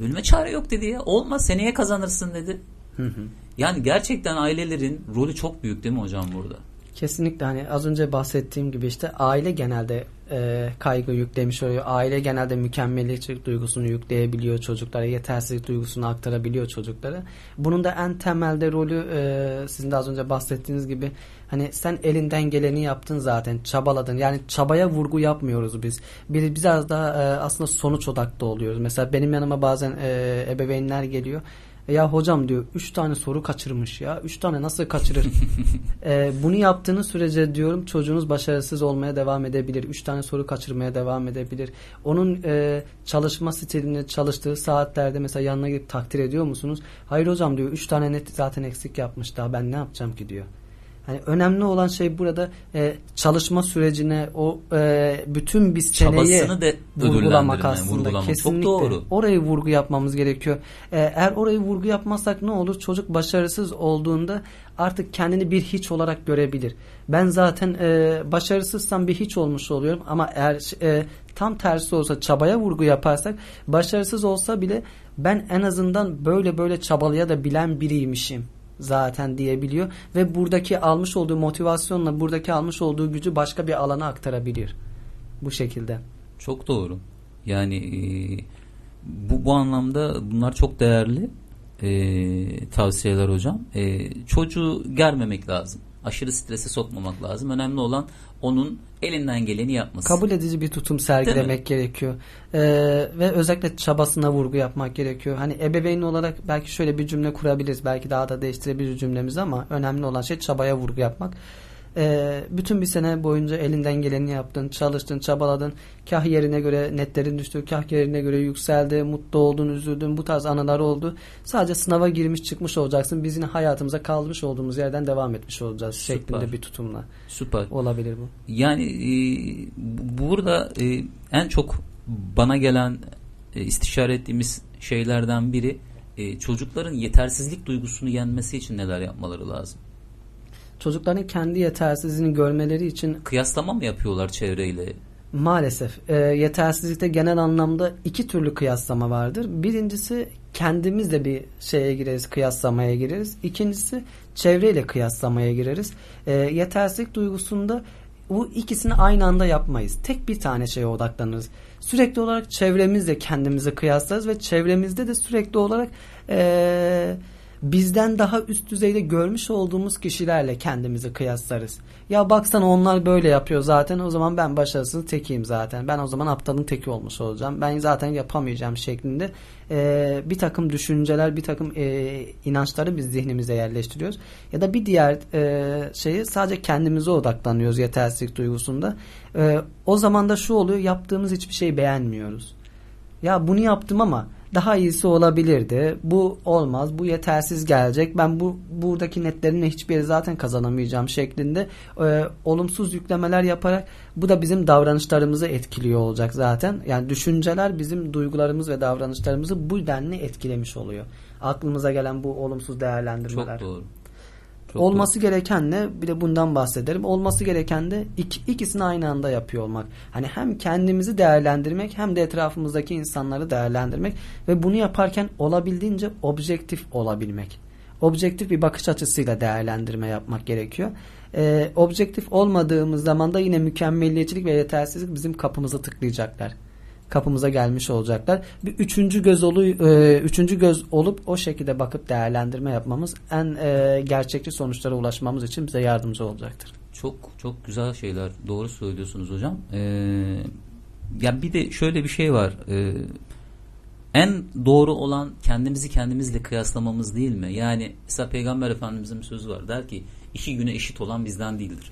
Ölüme çare yok dedi ya. Olma seneye kazanırsın dedi. Hı hı. Yani gerçekten ailelerin rolü çok büyük değil mi hocam burada? Kesinlikle hani az önce bahsettiğim gibi işte aile genelde e, kaygı yüklemiş oluyor. Aile genelde mükemmeliyetçilik duygusunu yükleyebiliyor çocuklara, yetersizlik duygusunu aktarabiliyor çocuklara. Bunun da en temelde rolü e, sizin de az önce bahsettiğiniz gibi hani sen elinden geleni yaptın zaten, çabaladın. Yani çabaya vurgu yapmıyoruz biz. Biz biraz daha e, aslında sonuç odaklı oluyoruz. Mesela benim yanıma bazen e, ebeveynler geliyor. Ya hocam diyor 3 tane soru kaçırmış ya. 3 tane nasıl kaçırır? ee, [laughs] bunu yaptığınız sürece diyorum çocuğunuz başarısız olmaya devam edebilir. 3 tane soru kaçırmaya devam edebilir. Onun e, çalışma stilini çalıştığı saatlerde mesela yanına gidip takdir ediyor musunuz? Hayır hocam diyor 3 tane net zaten eksik yapmış daha ben ne yapacağım ki diyor. Hani önemli olan şey burada e, çalışma sürecine o e, bütün bir seneyi vurgulamak aslında. vurgulamak. Kesinlikle. Çok doğru. Orayı vurgu yapmamız gerekiyor. E, eğer orayı vurgu yapmazsak ne olur? Çocuk başarısız olduğunda artık kendini bir hiç olarak görebilir. Ben zaten e, başarısızsam bir hiç olmuş oluyorum ama eğer e, tam tersi olsa çabaya vurgu yaparsak başarısız olsa bile ben en azından böyle böyle çabalaya da bilen biriymişim zaten diyebiliyor ve buradaki almış olduğu motivasyonla buradaki almış olduğu gücü başka bir alana aktarabilir. Bu şekilde. Çok doğru. Yani e, bu bu anlamda bunlar çok değerli e, tavsiyeler hocam. E, çocuğu germemek lazım. Aşırı strese sokmamak lazım. Önemli olan onun elinden geleni yapması. Kabul edici bir tutum sergilemek gerekiyor. Ee, ve özellikle çabasına vurgu yapmak gerekiyor. Hani ebeveyn olarak belki şöyle bir cümle kurabiliriz. Belki daha da değiştirebiliriz cümlemizi ama önemli olan şey çabaya vurgu yapmak. Ee, bütün bir sene boyunca elinden geleni yaptın, çalıştın, çabaladın. Kah yerine göre netlerin düştü, kah yerine göre yükseldi, mutlu oldun, üzüldün. Bu tarz anılar oldu. Sadece sınava girmiş çıkmış olacaksın. Biz yine hayatımıza kalmış olduğumuz yerden devam etmiş olacağız Süper. şeklinde bir tutumla. Süper. Olabilir bu. Yani e, bu- burada e, en çok bana gelen e, istişare ettiğimiz şeylerden biri e, çocukların yetersizlik duygusunu yenmesi için neler yapmaları lazım? Çocukların kendi yetersizliğini görmeleri için Kıyaslama mı yapıyorlar çevreyle? Maalesef e, yetersizlikte genel anlamda iki türlü kıyaslama vardır. Birincisi kendimizle bir şeye gireriz, kıyaslamaya gireriz. İkincisi çevreyle kıyaslamaya gireriz. E, yetersizlik duygusunda bu ikisini aynı anda yapmayız. Tek bir tane şeye odaklanırız. Sürekli olarak çevremizle kendimizi kıyaslarız ve çevremizde de sürekli olarak e, bizden daha üst düzeyde görmüş olduğumuz kişilerle kendimizi kıyaslarız. Ya baksana onlar böyle yapıyor zaten o zaman ben başarısız tekiyim zaten. Ben o zaman aptalın teki olmuş olacağım. Ben zaten yapamayacağım şeklinde e, bir takım düşünceler, bir takım e, inançları biz zihnimize yerleştiriyoruz. Ya da bir diğer e, şeyi sadece kendimize odaklanıyoruz yetersizlik duygusunda. E, o zaman da şu oluyor yaptığımız hiçbir şeyi beğenmiyoruz. Ya bunu yaptım ama daha iyisi olabilirdi. Bu olmaz. Bu yetersiz gelecek. Ben bu buradaki netlerimle hiçbir yere zaten kazanamayacağım şeklinde e, olumsuz yüklemeler yaparak bu da bizim davranışlarımızı etkiliyor olacak zaten. Yani düşünceler bizim duygularımız ve davranışlarımızı bu denli etkilemiş oluyor. Aklımıza gelen bu olumsuz değerlendirmeler. Çok doğru. Çok Olması gereken ne? Bir de bundan bahsederim. Olması gereken de iki, ikisini aynı anda yapıyor olmak. Hani hem kendimizi değerlendirmek hem de etrafımızdaki insanları değerlendirmek ve bunu yaparken olabildiğince objektif olabilmek. Objektif bir bakış açısıyla değerlendirme yapmak gerekiyor. Ee, objektif olmadığımız zaman da yine mükemmeliyetçilik ve yetersizlik bizim kapımızı tıklayacaklar kapımıza gelmiş olacaklar. Bir üçüncü göz olu, e, üçüncü göz olup o şekilde bakıp değerlendirme yapmamız en e, gerçekçi sonuçlara ulaşmamız için bize yardımcı olacaktır. Çok çok güzel şeyler. Doğru söylüyorsunuz hocam. Ee, ya bir de şöyle bir şey var. Ee, en doğru olan kendimizi kendimizle kıyaslamamız değil mi? Yani mesela Peygamber Efendimizin bir sözü var. Der ki işi güne eşit olan bizden değildir.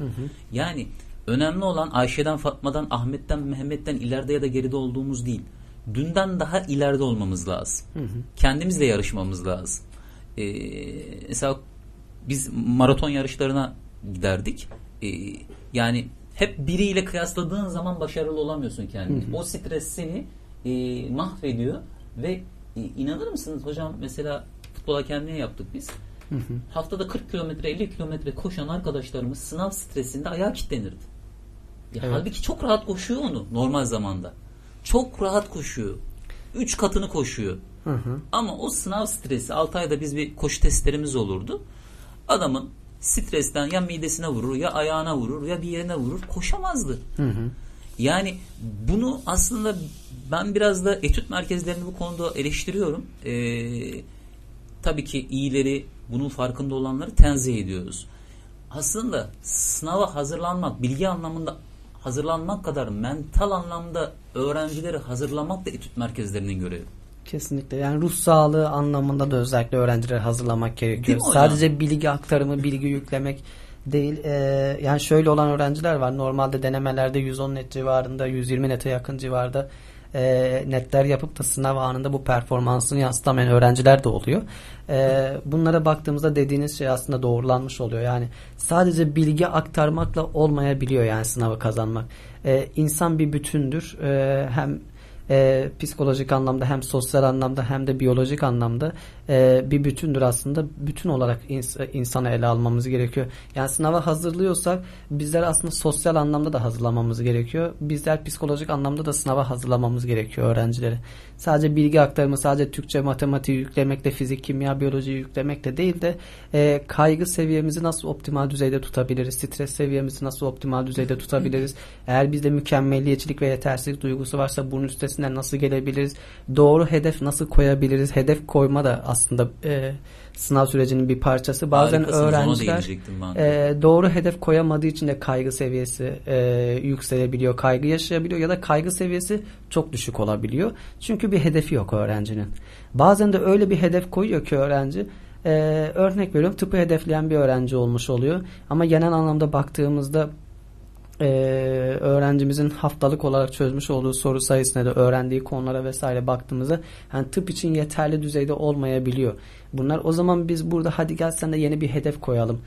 Yani önemli olan Ayşe'den, Fatma'dan, Ahmet'ten, Mehmet'ten ileride ya da geride olduğumuz değil. Dünden daha ileride olmamız lazım. Kendimizle yarışmamız lazım. Ee, mesela biz maraton yarışlarına giderdik. Ee, yani hep biriyle kıyasladığın zaman başarılı olamıyorsun kendini. O stres seni e, mahvediyor ve e, inanır mısınız hocam mesela futbol hakemliği yaptık biz. Haftada 40 kilometre 50 kilometre koşan arkadaşlarımız sınav stresinde ayağa kilitlenirdi. Ya Evet. Halbuki çok rahat koşuyor onu normal zamanda. Çok rahat koşuyor. Üç katını koşuyor. Hı hı. Ama o sınav stresi 6 ayda biz bir koşu testlerimiz olurdu. Adamın stresten ya midesine vurur ya ayağına vurur ya bir yerine vurur koşamazdı. Hı hı. Yani bunu aslında ben biraz da etüt merkezlerini bu konuda eleştiriyorum. Ee, tabii ki iyileri bunun farkında olanları tenzih ediyoruz. Aslında sınava hazırlanmak, bilgi anlamında hazırlanmak kadar mental anlamda öğrencileri hazırlamak da etüt merkezlerinin görevi. Kesinlikle yani ruh sağlığı anlamında da özellikle öğrencileri hazırlamak gerekiyor. Sadece bilgi aktarımı, bilgi yüklemek değil. Ee, yani şöyle olan öğrenciler var. Normalde denemelerde 110 net civarında, 120 nete yakın civarda e, netler yapıp da sınav anında bu performansını yansıtamayan öğrenciler de oluyor. E, bunlara baktığımızda dediğiniz şey aslında doğrulanmış oluyor. Yani sadece bilgi aktarmakla olmayabiliyor yani sınavı kazanmak. E, insan bir bütündür. E, hem e, psikolojik anlamda hem sosyal anlamda hem de biyolojik anlamda e, bir bütündür aslında. Bütün olarak ins- insanı ele almamız gerekiyor. Yani sınava hazırlıyorsak bizler aslında sosyal anlamda da hazırlamamız gerekiyor. Bizler psikolojik anlamda da sınava hazırlamamız gerekiyor öğrencileri. Sadece bilgi aktarımı, sadece Türkçe, matematiği yüklemekle, fizik, kimya, biyolojiyi yüklemekle değil de e, kaygı seviyemizi nasıl optimal düzeyde tutabiliriz? Stres seviyemizi nasıl optimal düzeyde tutabiliriz? Eğer bizde mükemmelliyetçilik ve yetersizlik duygusu varsa bunun üstesinden nasıl gelebiliriz? Doğru hedef nasıl koyabiliriz? Hedef koyma da aslında e, sınav sürecinin bir parçası. Bazen Harikasınız, öğrenciler e, doğru hedef koyamadığı için de kaygı seviyesi e, yükselebiliyor, kaygı yaşayabiliyor ya da kaygı seviyesi çok düşük olabiliyor. Çünkü bir hedefi yok öğrencinin. Bazen de öyle bir hedef koyuyor ki öğrenci e, örnek veriyorum tıpı hedefleyen bir öğrenci olmuş oluyor. Ama genel anlamda baktığımızda e, öğrencimizin haftalık olarak çözmüş olduğu soru sayısına da öğrendiği konulara vesaire baktığımızda yani tıp için yeterli düzeyde olmayabiliyor. Bunlar o zaman biz burada hadi gel sen de yeni bir hedef koyalım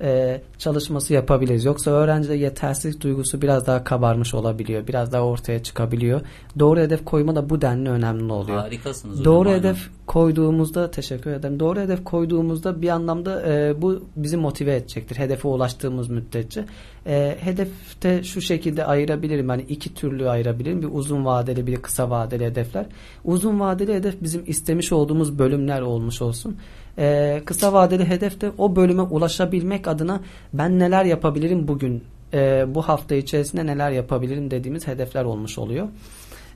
e, çalışması yapabiliriz. Yoksa öğrencide yetersizlik duygusu biraz daha kabarmış olabiliyor. Biraz daha ortaya çıkabiliyor. Doğru hedef koyma da bu denli önemli oluyor. Harikasınız hocam. Doğru aynen. hedef koyduğumuzda teşekkür ederim. Doğru hedef koyduğumuzda bir anlamda e, bu bizi motive edecektir. Hedefe ulaştığımız müddetçe. E, hedefte şu şekilde ayırabilirim. Yani iki türlü ayırabilirim. Bir uzun vadeli bir kısa vadeli hedefler. Uzun vadeli hedef bizim istemiş olduğumuz bölümler olmuş olsun. E, kısa vadeli hedef de o bölüme ulaşabilmek adına ben neler yapabilirim bugün e, bu hafta içerisinde neler yapabilirim dediğimiz hedefler olmuş oluyor.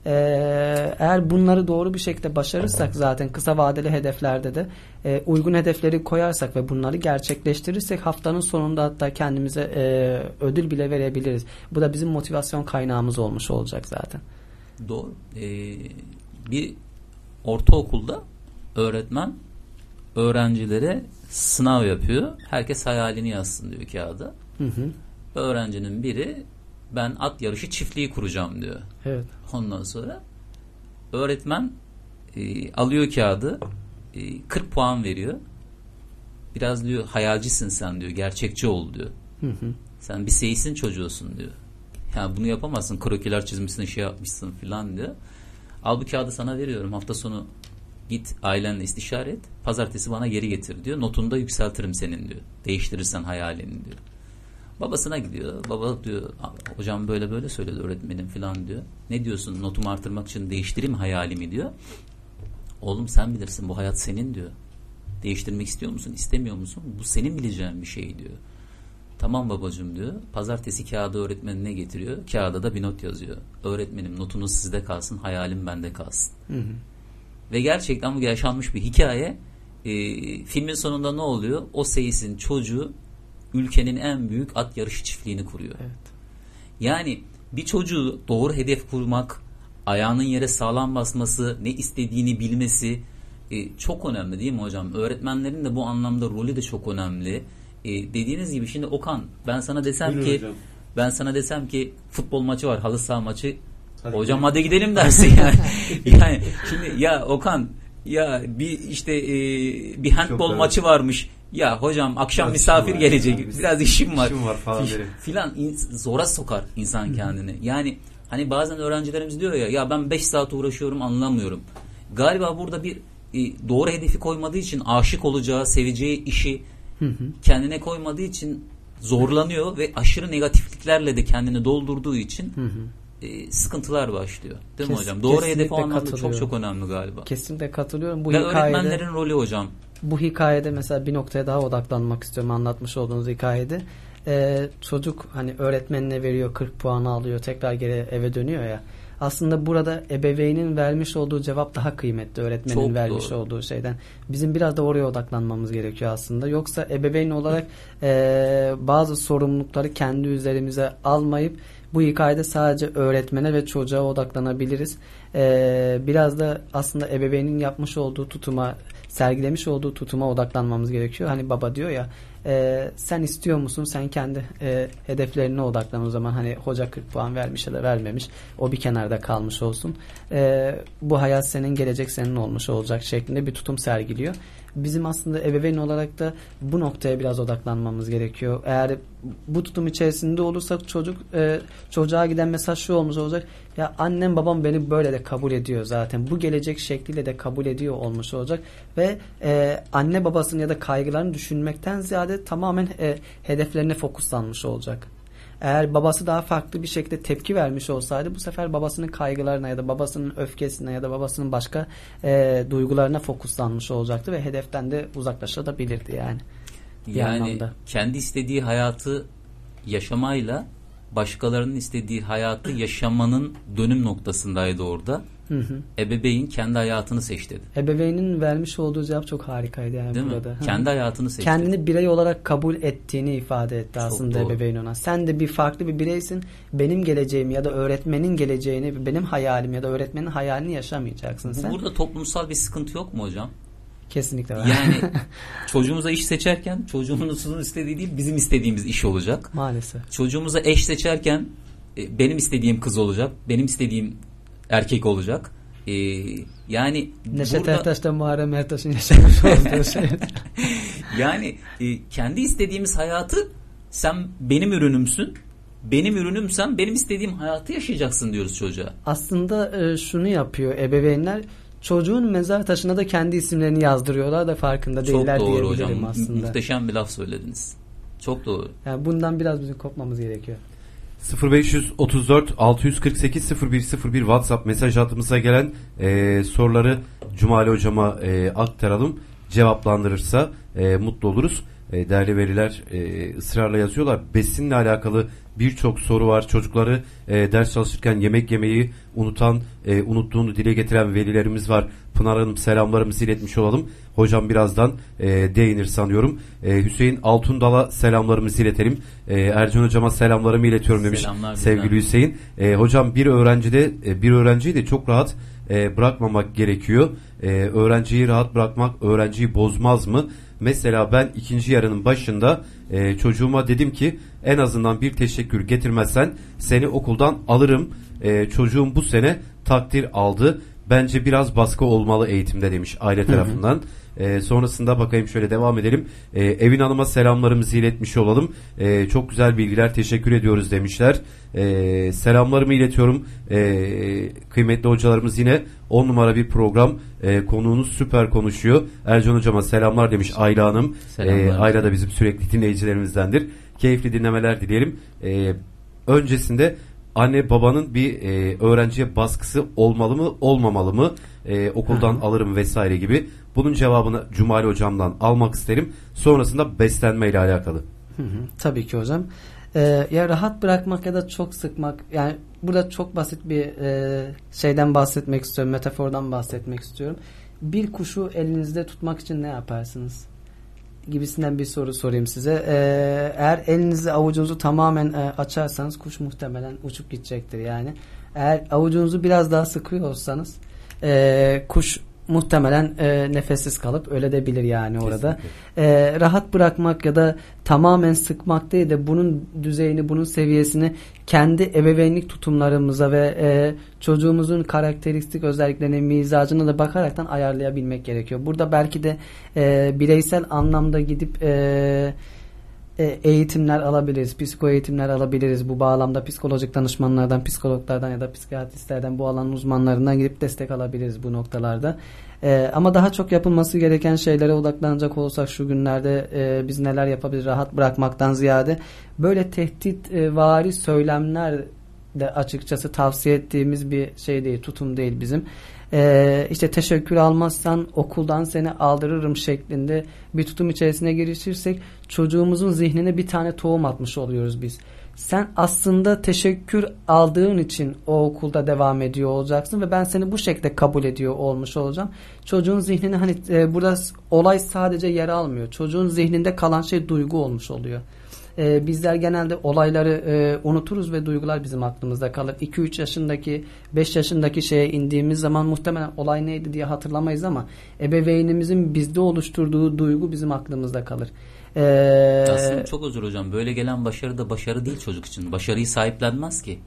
Ee, eğer bunları doğru bir şekilde başarırsak zaten kısa vadeli hedeflerde de e, uygun hedefleri koyarsak ve bunları gerçekleştirirsek haftanın sonunda hatta kendimize e, ödül bile verebiliriz. Bu da bizim motivasyon kaynağımız olmuş olacak zaten. Doğru. Ee, bir ortaokulda öğretmen öğrencilere sınav yapıyor. Herkes hayalini yazsın diyor kağıda. Hı hı. Öğrencinin biri ben at yarışı çiftliği kuracağım diyor. Evet. Ondan sonra öğretmen e, alıyor kağıdı e, 40 puan veriyor. Biraz diyor hayalcisin sen diyor. Gerçekçi ol diyor. Hı hı. Sen bir seyisin çocuğusun diyor. Yani bunu yapamazsın. Krokiler çizmişsin şey yapmışsın filan diyor. Al bu kağıdı sana veriyorum. Hafta sonu git ailenle istişare et. Pazartesi bana geri getir diyor. Notunu da yükseltirim senin diyor. Değiştirirsen hayalini diyor. Babasına gidiyor. Baba diyor hocam böyle böyle söyledi öğretmenim filan diyor. Ne diyorsun notumu artırmak için değiştireyim hayalimi diyor. Oğlum sen bilirsin bu hayat senin diyor. Değiştirmek istiyor musun istemiyor musun? Bu senin bileceğin bir şey diyor. Tamam babacığım diyor. Pazartesi kağıdı öğretmenine getiriyor. Kağıda da bir not yazıyor. Öğretmenim notunuz sizde kalsın hayalim bende kalsın. Hı hı. Ve gerçekten bu yaşanmış bir hikaye. Ee, filmin sonunda ne oluyor? O seyisin çocuğu ülkenin en büyük at yarışı çiftliğini kuruyor. Evet. Yani bir çocuğu doğru hedef kurmak, ayağının yere sağlam basması, ne istediğini bilmesi e, çok önemli değil mi hocam? Öğretmenlerin de bu anlamda rolü de çok önemli. E, dediğiniz gibi şimdi Okan ben sana desem Buyurun ki hocam. ben sana desem ki futbol maçı var, halı saha maçı. Hadi hocam gidelim. hadi gidelim dersin [laughs] yani. yani şimdi ya Okan ya bir işte e, bir handbol maçı varmış. Ya hocam akşam Biraz misafir var gelecek. yani. Biraz işim var. İşim var falan derim. filan zora sokar insan kendini. Yani hani bazen öğrencilerimiz diyor ya ya ben 5 saat uğraşıyorum anlamıyorum. Galiba burada bir e, doğru hedefi koymadığı için aşık olacağı, seveceği işi kendine koymadığı için zorlanıyor ve aşırı negatifliklerle de kendini doldurduğu için e, sıkıntılar başlıyor. Değil mi Kes- hocam? Doğru hedef o anlamda çok çok önemli galiba. Kesinlikle katılıyorum. Bu Ve hikayede öğretmenlerin rolü hocam. Bu hikayede mesela bir noktaya daha odaklanmak istiyorum anlatmış olduğunuz hikayede. Ee, çocuk hani öğretmenine veriyor 40 puanı alıyor tekrar geri eve dönüyor ya. Aslında burada ebeveynin vermiş olduğu cevap daha kıymetli öğretmenin Çok vermiş doğru. olduğu şeyden. Bizim biraz da oraya odaklanmamız gerekiyor aslında. Yoksa ebeveyn olarak [laughs] e, bazı sorumlulukları kendi üzerimize almayıp bu hikayede sadece öğretmene ve çocuğa odaklanabiliriz. E, biraz da aslında ebeveynin yapmış olduğu tutuma sergilemiş olduğu tutuma odaklanmamız gerekiyor. Hani baba diyor ya e, sen istiyor musun sen kendi e, hedeflerine odaklan o zaman hani hoca 40 puan vermiş ya da vermemiş o bir kenarda kalmış olsun. E, bu hayat senin gelecek senin olmuş olacak şeklinde bir tutum sergiliyor. Bizim aslında ebeveyn olarak da bu noktaya biraz odaklanmamız gerekiyor. Eğer bu tutum içerisinde olursak çocuk e, çocuğa giden mesaj şu olmuş olacak. Ya annem babam beni böyle de kabul ediyor zaten. Bu gelecek şekliyle de kabul ediyor olmuş olacak ve e, anne babasının ya da kaygılarını düşünmekten ziyade tamamen e, hedeflerine fokuslanmış olacak. Eğer babası daha farklı bir şekilde tepki vermiş olsaydı bu sefer babasının kaygılarına ya da babasının öfkesine ya da babasının başka e, duygularına fokuslanmış olacaktı ve hedeften de uzaklaşabilirdi yani. Yani anlamda. kendi istediği hayatı yaşamayla başkalarının istediği hayatı yaşamanın dönüm noktasındaydı orada. Hı hı. Ebeveyn kendi hayatını seçti. Ebeveynin vermiş olduğu cevap çok harikaydı yani Değil burada. mi? Kendi hayatını seçti. kendini birey olarak kabul ettiğini ifade etti aslında doğru. ebeveyn ona. Sen de bir farklı bir bireysin. Benim geleceğimi ya da öğretmenin geleceğini, benim hayalim ya da öğretmenin hayalini yaşamayacaksın sen. burada toplumsal bir sıkıntı yok mu hocam? Kesinlikle var. Yani [laughs] çocuğumuza iş seçerken çocuğumuzun istediği değil bizim istediğimiz iş olacak. Maalesef. Çocuğumuza eş seçerken e, benim istediğim kız olacak. Benim istediğim erkek olacak. E, yani Neşet burada Ertaş'ta Muharrem Ertaş'ın yaşamış [laughs] olduğu şey. yani e, kendi istediğimiz hayatı sen benim ürünümsün. Benim ürünümsen benim istediğim hayatı yaşayacaksın diyoruz çocuğa. Aslında e, şunu yapıyor ebeveynler. Çocuğun mezar taşına da kendi isimlerini yazdırıyorlar da farkında Çok değiller doğru diyebilirim hocam. Aslında. Muhteşem bir laf söylediniz. Çok doğru. Yani bundan biraz bizim kopmamız gerekiyor. 0534 648 0101 WhatsApp mesaj hattımıza gelen e, soruları Cumali hocama e, aktaralım. Cevaplandırırsa e, mutlu oluruz. E, değerli veliler e, ısrarla yazıyorlar. Besinle alakalı birçok soru var. Çocukları e, ders çalışırken yemek yemeyi unutan, e, unuttuğunu dile getiren velilerimiz var. Pınar Hanım selamlarımızı iletmiş olalım. Hocam birazdan e, değinir sanıyorum. E, Hüseyin Altundal'a selamlarımızı iletelim. E, Ercan hocama selamlarımı iletiyorum demiş Selamlar sevgili bizden. Hüseyin. E, hocam bir öğrencide e, bir öğrenciyi de çok rahat e, bırakmamak gerekiyor. E, öğrenciyi rahat bırakmak öğrenciyi bozmaz mı? Mesela ben ikinci yarının başında e, çocuğuma dedim ki en azından bir teşekkür getirmezsen seni okuldan alırım. E, çocuğum bu sene takdir aldı. Bence biraz baskı olmalı eğitimde demiş aile tarafından. E, sonrasında bakayım şöyle devam edelim. E, Evin Hanım'a selamlarımızı iletmiş olalım. E, çok güzel bilgiler teşekkür ediyoruz demişler. E, selamlarımı iletiyorum. E, kıymetli hocalarımız yine 10 numara bir program. E, konuğunuz süper konuşuyor. Ercan hocama selamlar demiş Ayla Hanım. Selamlar. E, Ayla da bizim sürekli dinleyicilerimizdendir. Keyifli dinlemeler dileyelim. E, öncesinde anne babanın bir e, öğrenciye baskısı olmalı mı olmamalı mı? E, okuldan alırım vesaire gibi. Bunun cevabını Cumali hocamdan almak isterim. Sonrasında beslenme ile alakalı. Hı hı, Tabii ki hocam. Ee, ya rahat bırakmak ya da çok sıkmak yani burada çok basit bir e, şeyden bahsetmek istiyorum metafordan bahsetmek istiyorum. Bir kuşu elinizde tutmak için ne yaparsınız gibisinden bir soru sorayım size. Ee, eğer elinizi avucunuzu tamamen e, açarsanız kuş muhtemelen uçup gidecektir yani. Eğer avucunuzu biraz daha sıkıyor olsanız e, kuş muhtemelen e, nefessiz kalıp ölebilir yani orada e, rahat bırakmak ya da tamamen sıkmak değil de bunun düzeyini, bunun seviyesini kendi ebeveynlik tutumlarımıza ve e, çocuğumuzun karakteristik özelliklerine, mizacına da bakaraktan ayarlayabilmek gerekiyor. Burada belki de e, bireysel anlamda gidip e, e, eğitimler alabiliriz, psiko eğitimler alabiliriz. Bu bağlamda psikolojik danışmanlardan, psikologlardan ya da psikiyatristlerden bu alanın uzmanlarından gidip destek alabiliriz bu noktalarda. E, ama daha çok yapılması gereken şeylere odaklanacak olsak şu günlerde e, biz neler yapabiliriz rahat bırakmaktan ziyade böyle tehdit e, vari söylemler de açıkçası tavsiye ettiğimiz bir şey değil, tutum değil bizim. Ee, işte teşekkür almazsan okuldan seni aldırırım şeklinde bir tutum içerisine girişirsek çocuğumuzun zihnine bir tane tohum atmış oluyoruz biz. Sen aslında teşekkür aldığın için o okulda devam ediyor olacaksın ve ben seni bu şekilde kabul ediyor olmuş olacağım. Çocuğun zihnine hani e, burada olay sadece yer almıyor. Çocuğun zihninde kalan şey duygu olmuş oluyor e, bizler genelde olayları e, unuturuz ve duygular bizim aklımızda kalır. 2-3 yaşındaki 5 yaşındaki şeye indiğimiz zaman muhtemelen olay neydi diye hatırlamayız ama ebeveynimizin bizde oluşturduğu duygu bizim aklımızda kalır. Ee, Aslında çok özür hocam. Böyle gelen başarı da başarı değil çocuk için. Başarıyı sahiplenmez ki.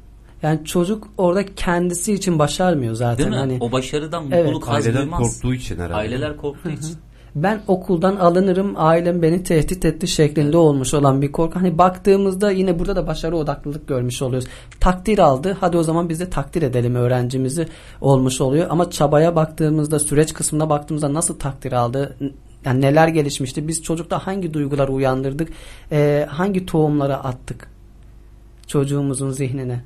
Yani çocuk orada kendisi için başarmıyor zaten. Değil mi? Hani, o başarıdan mutluluk evet. Aileler korktuğu için herhalde. Aileler korktuğu için ben okuldan alınırım ailem beni tehdit etti şeklinde olmuş olan bir korku. Hani baktığımızda yine burada da başarı odaklılık görmüş oluyoruz. Takdir aldı hadi o zaman biz de takdir edelim öğrencimizi olmuş oluyor. Ama çabaya baktığımızda süreç kısmına baktığımızda nasıl takdir aldı yani neler gelişmişti biz çocukta hangi duyguları uyandırdık ee, hangi tohumları attık çocuğumuzun zihnine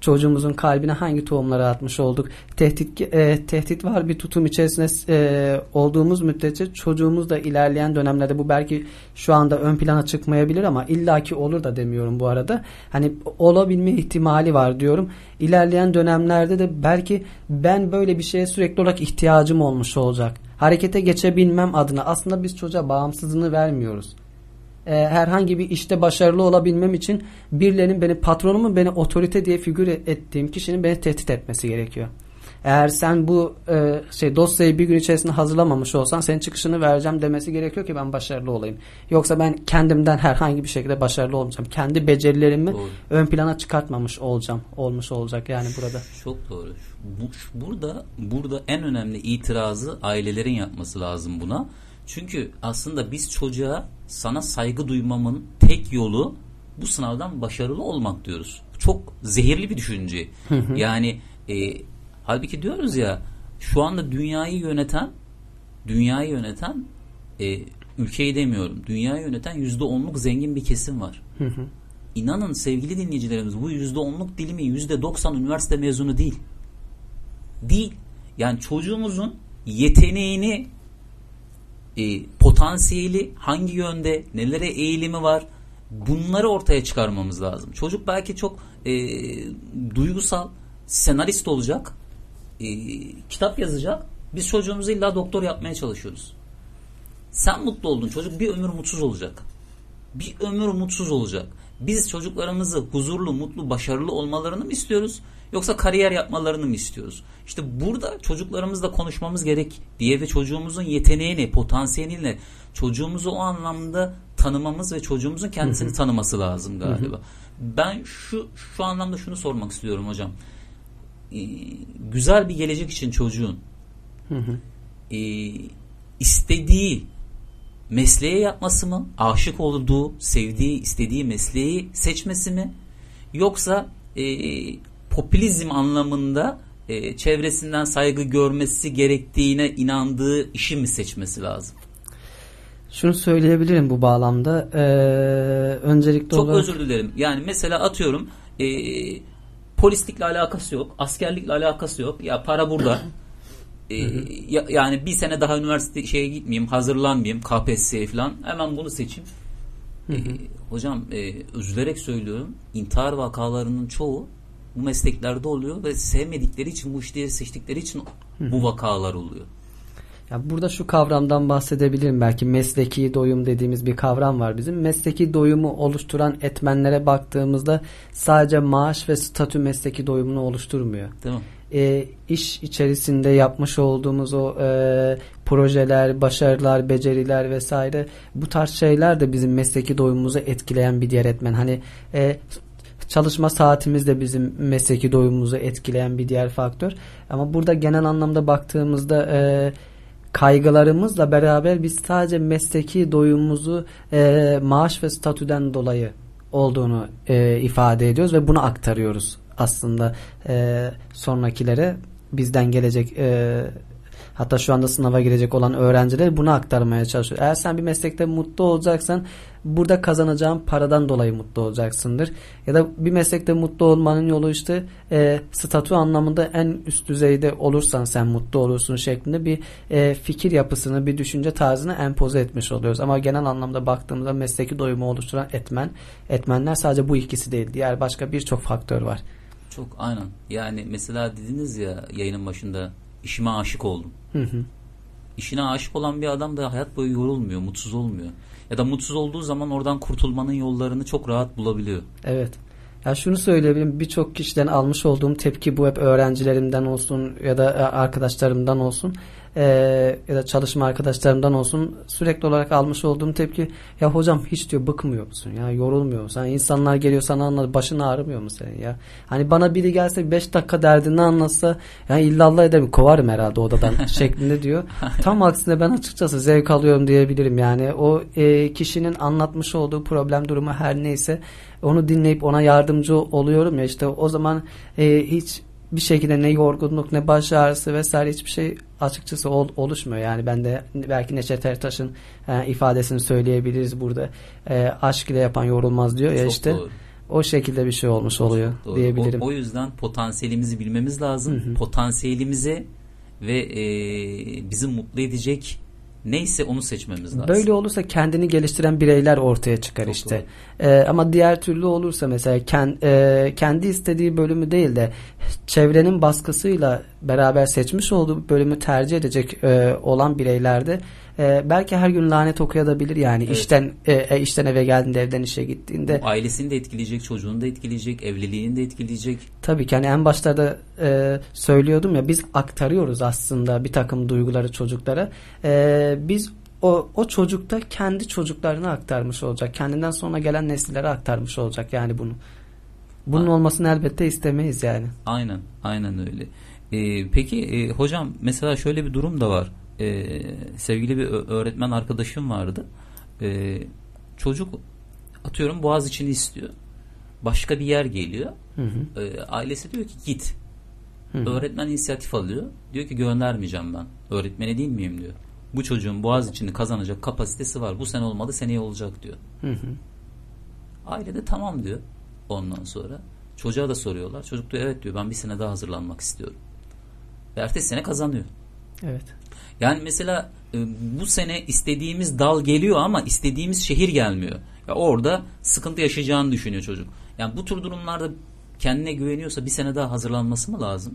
çocuğumuzun kalbine hangi tohumları atmış olduk. Tehdit e, tehdit var bir tutum içerisinde e, olduğumuz müddetçe çocuğumuz da ilerleyen dönemlerde bu belki şu anda ön plana çıkmayabilir ama illaki olur da demiyorum bu arada. Hani olabilme ihtimali var diyorum. İlerleyen dönemlerde de belki ben böyle bir şeye sürekli olarak ihtiyacım olmuş olacak. Harekete geçebilmem adına aslında biz çocuğa bağımsızlığını vermiyoruz e, herhangi bir işte başarılı olabilmem için birilerinin beni patronumun beni otorite diye figür ettiğim kişinin beni tehdit etmesi gerekiyor. Eğer sen bu e, şey dosyayı bir gün içerisinde hazırlamamış olsan senin çıkışını vereceğim demesi gerekiyor ki ben başarılı olayım. Yoksa ben kendimden herhangi bir şekilde başarılı olmayacağım. Kendi becerilerimi doğru. ön plana çıkartmamış olacağım. Olmuş olacak yani burada. Çok doğru. Bu, burada burada en önemli itirazı ailelerin yapması lazım buna. Çünkü aslında biz çocuğa sana saygı duymamın tek yolu bu sınavdan başarılı olmak diyoruz. Çok zehirli bir düşünce. yani e, halbuki diyoruz ya şu anda dünyayı yöneten dünyayı yöneten e, ülkeyi demiyorum. Dünyayı yöneten yüzde onluk zengin bir kesim var. İnanın sevgili dinleyicilerimiz bu yüzde onluk dilimi yüzde doksan üniversite mezunu değil. Değil. Yani çocuğumuzun yeteneğini e, potansiyeli hangi yönde, nelere eğilimi var bunları ortaya çıkarmamız lazım. Çocuk belki çok e, duygusal, senarist olacak, e, kitap yazacak. Biz çocuğumuzu illa doktor yapmaya çalışıyoruz. Sen mutlu oldun, çocuk bir ömür mutsuz olacak. Bir ömür mutsuz olacak. Biz çocuklarımızı huzurlu, mutlu, başarılı olmalarını mı istiyoruz? Yoksa kariyer yapmalarını mı istiyoruz? İşte burada çocuklarımızla konuşmamız gerek diye ve çocuğumuzun yeteneğini, potansiyelini çocuğumuzu o anlamda tanımamız ve çocuğumuzun kendisini tanıması lazım galiba. Ben şu şu anlamda şunu sormak istiyorum hocam. Ee, güzel bir gelecek için çocuğun e, istediği mesleğe yapması mı? Aşık olduğu, sevdiği, istediği mesleği seçmesi mi? Yoksa e, popülizm anlamında e, çevresinden saygı görmesi gerektiğine inandığı işi mi seçmesi lazım? Şunu söyleyebilirim bu bağlamda. Ee, öncelikle Çok olarak... özür dilerim. Yani mesela atıyorum e, polislikle alakası yok. Askerlikle alakası yok. Ya para burada. [clears throat] e, ya, yani bir sene daha üniversite şeye gitmeyeyim, hazırlanmayayım, KPSS'ye falan. Hemen bunu seçeyim. E, hocam e, üzülerek söylüyorum. intihar vakalarının çoğu bu mesleklerde oluyor ve sevmedikleri için bu işleri seçtikleri için bu vakalar oluyor. Ya burada şu kavramdan bahsedebilirim belki mesleki doyum dediğimiz bir kavram var bizim. Mesleki doyumu oluşturan etmenlere baktığımızda sadece maaş ve statü mesleki doyumunu oluşturmuyor. Değil mi? E, iş içerisinde yapmış olduğumuz o e, projeler, başarılar, beceriler vesaire bu tarz şeyler de bizim mesleki doyumumuzu etkileyen bir diğer etmen. Hani e, Çalışma saatimiz de bizim mesleki doyumumuzu etkileyen bir diğer faktör. Ama burada genel anlamda baktığımızda e, kaygılarımızla beraber biz sadece mesleki doyumumuzu e, maaş ve statüden dolayı olduğunu e, ifade ediyoruz ve bunu aktarıyoruz aslında e, sonrakilere bizden gelecek e, hatta şu anda sınava girecek olan öğrenciler bunu aktarmaya çalışıyor. Eğer sen bir meslekte mutlu olacaksan burada kazanacağın paradan dolayı mutlu olacaksındır. Ya da bir meslekte mutlu olmanın yolu işte e, statü anlamında en üst düzeyde olursan sen mutlu olursun şeklinde bir e, fikir yapısını, bir düşünce tarzını empoze etmiş oluyoruz. Ama genel anlamda baktığımızda mesleki doyumu oluşturan etmen, etmenler sadece bu ikisi değil. Diğer başka birçok faktör var. Çok aynen. Yani mesela dediniz ya yayının başında işime aşık oldum. Hı hı. İşine aşık olan bir adam da hayat boyu yorulmuyor, mutsuz olmuyor. Ya da mutsuz olduğu zaman oradan kurtulmanın yollarını çok rahat bulabiliyor. Evet. Ya şunu söyleyebilirim birçok kişiden almış olduğum tepki bu hep öğrencilerimden olsun ya da e, arkadaşlarımdan olsun e, ya da çalışma arkadaşlarımdan olsun sürekli olarak almış olduğum tepki ya hocam hiç diyor bıkmıyor musun ya yorulmuyor musun? Yani insanlar geliyor sana anlat başın ağrımıyor mu senin ya? Hani bana biri gelse 5 dakika derdini anlatsa yani illallah ederim kovarım herhalde odadan [laughs] şeklinde diyor. Tam aksine ben açıkçası zevk alıyorum diyebilirim yani o e, kişinin anlatmış olduğu problem durumu her neyse onu dinleyip ona yardımcı oluyorum ya işte o zaman e, hiç bir şekilde ne yorgunluk ne baş ağrısı vesaire hiçbir şey açıkçası ol, oluşmuyor. Yani ben de belki Neşet Ertaş'ın e, ifadesini söyleyebiliriz burada. E, aşk ile yapan yorulmaz diyor ya Çok işte. doğru. O şekilde bir şey olmuş oluyor Doğru. diyebilirim. O, o yüzden potansiyelimizi bilmemiz lazım. Hı hı. Potansiyelimize ve e, bizi mutlu edecek neyse onu seçmemiz lazım. Böyle olursa kendini geliştiren bireyler ortaya çıkar Çok işte. Ee, ama diğer türlü olursa mesela kend, e, kendi istediği bölümü değil de çevrenin baskısıyla beraber seçmiş olduğu bölümü tercih edecek e, olan bireylerde e, belki her gün lanet okuyabilir yani Evet. işten e, e, işten eve geldiğinde evden işe gittiğinde ailesini de etkileyecek, çocuğunu da etkileyecek, evliliğini de etkileyecek. Tabii ki hani en başta da e, söylüyordum ya biz aktarıyoruz aslında bir takım duyguları çocuklara. E, biz o, o çocukta kendi çocuklarına aktarmış olacak. Kendinden sonra gelen nesillere aktarmış olacak yani bunu. Bunun Ha. olmasını elbette istemeyiz yani. Aynen, aynen öyle. Ee, peki e, hocam mesela şöyle bir durum da var. Ee, sevgili bir öğretmen arkadaşım vardı. Ee, çocuk atıyorum boğaz içini istiyor. Başka bir yer geliyor. Hı hı. Ee, ailesi diyor ki git. Hı hı. Öğretmen inisiyatif alıyor. Diyor ki göndermeyeceğim ben. Öğretmeni değil miyim diyor. Bu çocuğun boğaz içini kazanacak kapasitesi var. Bu sene olmadı seneye olacak diyor. Hı hı. Aile de tamam diyor. Ondan sonra çocuğa da soruyorlar. Çocuk diyor evet diyor ben bir sene daha hazırlanmak istiyorum. Ve ertesi sene kazanıyor. Evet. Yani mesela e, bu sene istediğimiz dal geliyor ama istediğimiz şehir gelmiyor. Ya orada sıkıntı yaşayacağını düşünüyor çocuk. Yani bu tür durumlarda kendine güveniyorsa bir sene daha hazırlanması mı lazım?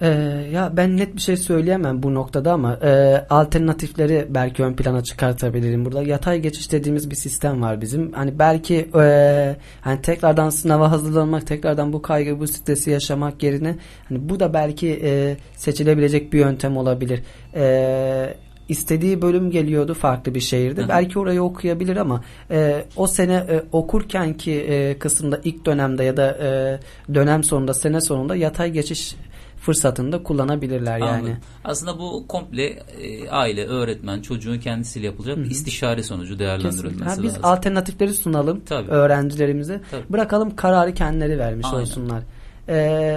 Ee, ya ben net bir şey söyleyemem bu noktada ama e, alternatifleri belki ön plana çıkartabilirim. Burada yatay geçiş dediğimiz bir sistem var bizim. Hani belki e, hani tekrardan sınava hazırlanmak, tekrardan bu kaygı, bu stresi yaşamak yerine hani bu da belki e, seçilebilecek bir yöntem olabilir. E, istediği bölüm geliyordu farklı bir şehirde. Hı hı. Belki orayı okuyabilir ama e, o sene e, okurken ki e, kısımda ilk dönemde ya da e, dönem sonunda sene sonunda yatay geçiş fırsatını da kullanabilirler yani. Anladım. Aslında bu komple e, aile, öğretmen, çocuğun kendisiyle yapılacak bir istişare sonucu değerlendirilmesi Ha, biz lazım. alternatifleri sunalım Tabii. öğrencilerimize. Tabii. Bırakalım kararı kendileri vermiş Aynen. olsunlar. Ee,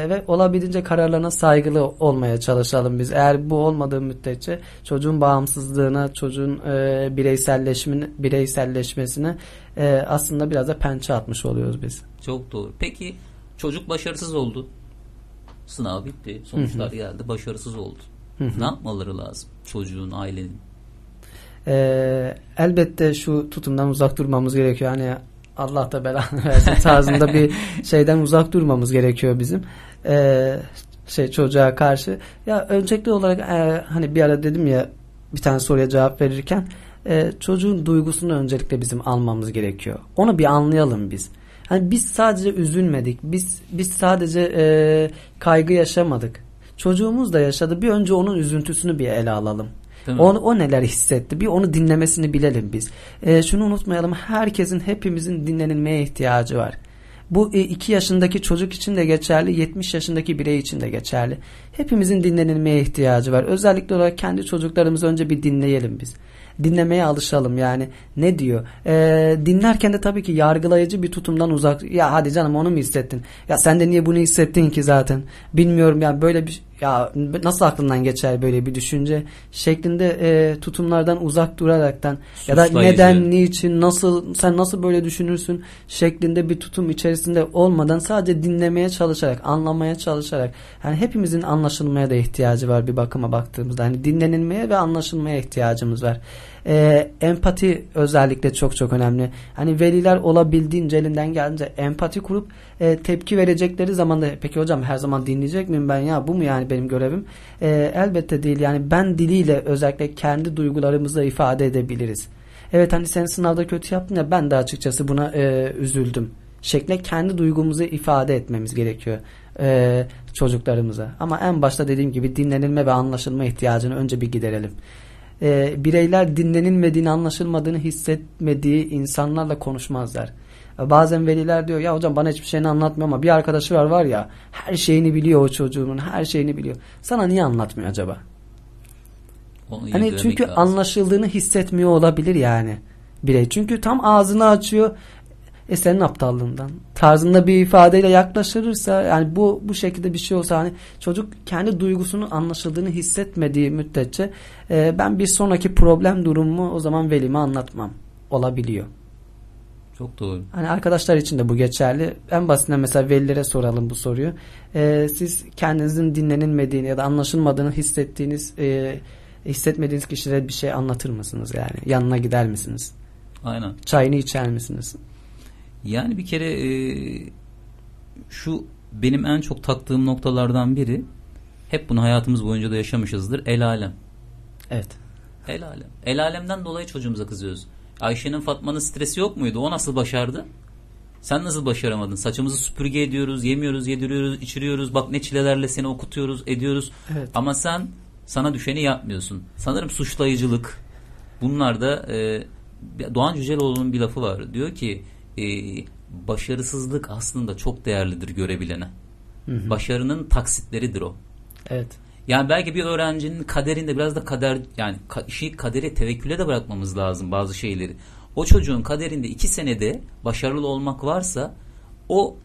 ve olabildiğince kararlarına saygılı olmaya çalışalım biz. Eğer bu olmadığı müddetçe çocuğun bağımsızlığına, çocuğun e, bireyselleşmesine, bireyselleşmesine e, aslında biraz da pençe atmış oluyoruz biz. Çok doğru. Peki çocuk başarısız oldu. Sınav bitti. Sonuçlar geldi. Başarısız oldu. Ne yapmaları lazım? Çocuğun, ailenin. Ee, elbette şu tutumdan uzak durmamız gerekiyor. Hani Allah da belanı [laughs] versin tarzında bir şeyden uzak durmamız gerekiyor bizim. Ee, şey çocuğa karşı. Ya öncelikli olarak e, hani bir ara dedim ya bir tane soruya cevap verirken e, çocuğun duygusunu öncelikle bizim almamız gerekiyor. Onu bir anlayalım biz. Hani biz sadece üzülmedik. Biz biz sadece e, kaygı yaşamadık. Çocuğumuz da yaşadı. Bir önce onun üzüntüsünü bir ele alalım. O, o neler hissetti? Bir onu dinlemesini bilelim biz. E, şunu unutmayalım. Herkesin, hepimizin dinlenilmeye ihtiyacı var. Bu 2 yaşındaki çocuk için de geçerli, 70 yaşındaki birey için de geçerli. Hepimizin dinlenilmeye ihtiyacı var. Özellikle olarak kendi çocuklarımızı önce bir dinleyelim biz. Dinlemeye alışalım yani. Ne diyor? E, dinlerken de tabii ki yargılayıcı bir tutumdan uzak. Ya hadi canım onu mu hissettin? Ya sen de niye bunu hissettin ki zaten? Bilmiyorum yani böyle bir ya nasıl aklından geçer böyle bir düşünce şeklinde e, tutumlardan uzak duraraktan ya da neden niçin nasıl sen nasıl böyle düşünürsün şeklinde bir tutum içerisinde olmadan sadece dinlemeye çalışarak anlamaya çalışarak yani hepimizin anlaşılmaya da ihtiyacı var bir bakıma baktığımızda. Hani dinlenilmeye ve anlaşılmaya ihtiyacımız var e, empati özellikle çok çok önemli. Hani veliler olabildiğince elinden geldiğince empati kurup e, tepki verecekleri zaman da peki hocam her zaman dinleyecek miyim ben ya bu mu yani benim görevim? E, elbette değil yani ben diliyle özellikle kendi duygularımızı ifade edebiliriz. Evet hani sen sınavda kötü yaptın ya ben de açıkçası buna e, üzüldüm. Şekle kendi duygumuzu ifade etmemiz gerekiyor e, çocuklarımıza. Ama en başta dediğim gibi dinlenilme ve anlaşılma ihtiyacını önce bir giderelim e, bireyler dinlenilmediğini anlaşılmadığını hissetmediği insanlarla konuşmazlar. E, bazen veliler diyor ya hocam bana hiçbir şeyini anlatmıyor ama bir arkadaşı var var ya her şeyini biliyor o çocuğunun her şeyini biliyor. Sana niye anlatmıyor acaba? Onu Hani çünkü lazım. anlaşıldığını hissetmiyor olabilir yani birey. Çünkü tam ağzını açıyor e senin aptallığından tarzında bir ifadeyle yaklaşırsa yani bu bu şekilde bir şey olsa hani çocuk kendi duygusunun anlaşıldığını hissetmediği müddetçe e, ben bir sonraki problem durumu o zaman velime anlatmam olabiliyor. Çok doğru. Hani arkadaşlar için de bu geçerli. En basitinden mesela velilere soralım bu soruyu. E, siz kendinizin dinlenilmediğini ya da anlaşılmadığını hissettiğiniz e, hissetmediğiniz kişilere bir şey anlatır mısınız yani? Yanına gider misiniz? Aynen. Çayını içer misiniz? Yani bir kere e, şu benim en çok taktığım noktalardan biri hep bunu hayatımız boyunca da yaşamışızdır. El alem. Evet. El alem. El alemden dolayı çocuğumuza kızıyoruz. Ayşe'nin Fatma'nın stresi yok muydu? O nasıl başardı? Sen nasıl başaramadın? Saçımızı süpürge ediyoruz, yemiyoruz, yediriyoruz, içiriyoruz. Bak ne çilelerle seni okutuyoruz, ediyoruz. Evet. Ama sen sana düşeni yapmıyorsun. Sanırım suçlayıcılık. Bunlar da e, Doğan Cüceloğlu'nun bir lafı var. Diyor ki e, başarısızlık aslında çok değerlidir görebilene. Başarının taksitleridir o. Evet. Yani belki bir öğrencinin kaderinde biraz da kader yani ka- işi kadere tevekküle de bırakmamız lazım bazı şeyleri. O çocuğun kaderinde iki senede başarılı olmak varsa o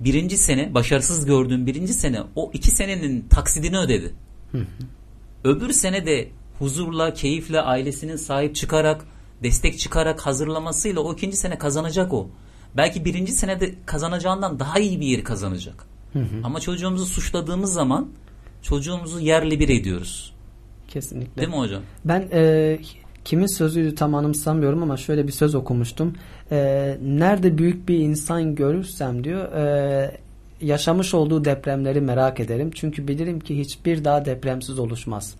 birinci sene başarısız gördüğün birinci sene o iki senenin taksidini ödedi. Öbür sene de huzurla, keyifle ailesinin sahip çıkarak, destek çıkarak hazırlamasıyla o ikinci sene kazanacak o. Belki birinci senede kazanacağından daha iyi bir yeri kazanacak. Ama çocuğumuzu suçladığımız zaman çocuğumuzu yerli bir ediyoruz. Kesinlikle. Değil mi hocam? Ben e, kimin sözüydü tam anımsamıyorum ama şöyle bir söz okumuştum. E, nerede büyük bir insan görürsem diyor e, yaşamış olduğu depremleri merak ederim. Çünkü bilirim ki hiçbir daha depremsiz oluşmaz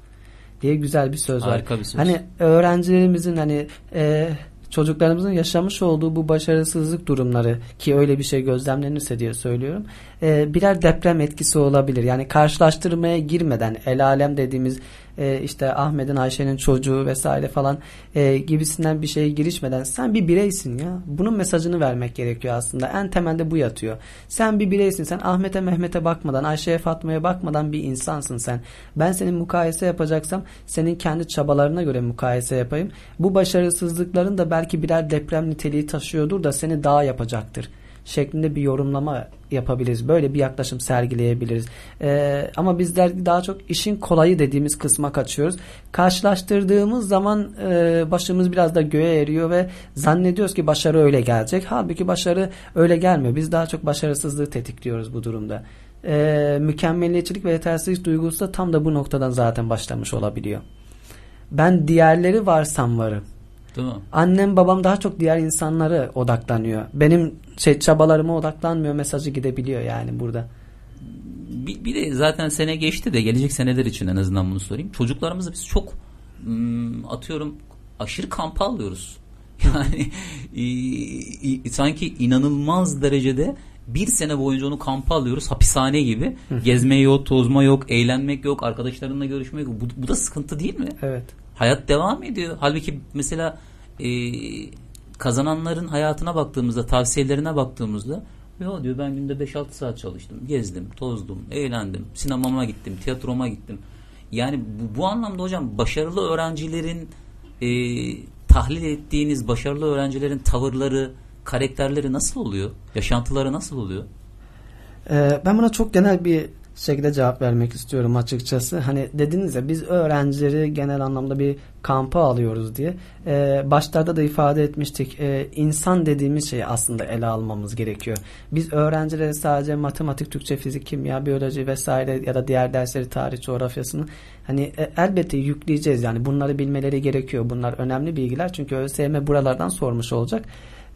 diye güzel bir söz var. Harika bir söz. Hani öğrencilerimizin hani e, çocuklarımızın yaşamış olduğu bu başarısızlık durumları ki öyle bir şey gözlemlenirse diye söylüyorum. e, birer deprem etkisi olabilir. Yani karşılaştırmaya girmeden el alem dediğimiz e, işte Ahmet'in Ayşe'nin çocuğu vesaire falan e, gibisinden bir şeye girişmeden sen bir bireysin ya. Bunun mesajını vermek gerekiyor aslında. En temelde bu yatıyor. Sen bir bireysin. Sen Ahmet'e Mehmet'e bakmadan, Ayşe'ye Fatma'ya bakmadan bir insansın sen. Ben senin mukayese yapacaksam senin kendi çabalarına göre mukayese yapayım. Bu başarısızlıkların da belki birer deprem niteliği taşıyordur da seni daha yapacaktır şeklinde bir yorumlama yapabiliriz. Böyle bir yaklaşım sergileyebiliriz. Ee, ama bizler daha çok işin kolayı dediğimiz kısma kaçıyoruz. Karşılaştırdığımız zaman e, başımız biraz da göğe eriyor ve zannediyoruz ki başarı öyle gelecek. Halbuki başarı öyle gelmiyor. Biz daha çok başarısızlığı tetikliyoruz bu durumda. Ee, mükemmeliyetçilik ve yetersizlik duygusu da tam da bu noktadan zaten başlamış olabiliyor. Ben diğerleri varsam varım. Mi? Annem babam daha çok diğer insanlara odaklanıyor. Benim şey çabalarıma odaklanmıyor mesajı gidebiliyor yani burada. Bir, bir de zaten sene geçti de gelecek seneler için en azından bunu sorayım. Çocuklarımızı biz çok hmm, atıyorum aşırı kampa alıyoruz. [laughs] Yani i- i- sanki inanılmaz derecede bir sene boyunca onu kampa alıyoruz hapishane gibi. Gezme yok, tozma yok, eğlenmek yok, arkadaşlarınla görüşmek yok. Bu, bu da sıkıntı değil mi? Evet. Hayat devam ediyor. Halbuki mesela e, kazananların hayatına baktığımızda, tavsiyelerine baktığımızda ya diyor ben günde 5-6 saat çalıştım, gezdim, tozdum, eğlendim, sinemama gittim, tiyatroma gittim. Yani bu, bu anlamda hocam başarılı öğrencilerin e, tahlil ettiğiniz başarılı öğrencilerin tavırları, karakterleri nasıl oluyor? Yaşantıları nasıl oluyor? Ee, ben buna çok genel bir şekilde cevap vermek istiyorum açıkçası. Hani dediniz ya biz öğrencileri genel anlamda bir kampa alıyoruz diye. Ee, başlarda da ifade etmiştik. Ee, insan dediğimiz şeyi aslında ele almamız gerekiyor. Biz öğrencilere sadece matematik, Türkçe, fizik, kimya, biyoloji vesaire ya da diğer dersleri tarih, coğrafyasını hani e, elbette yükleyeceğiz. Yani bunları bilmeleri gerekiyor. Bunlar önemli bilgiler. Çünkü ÖSYM buralardan sormuş olacak.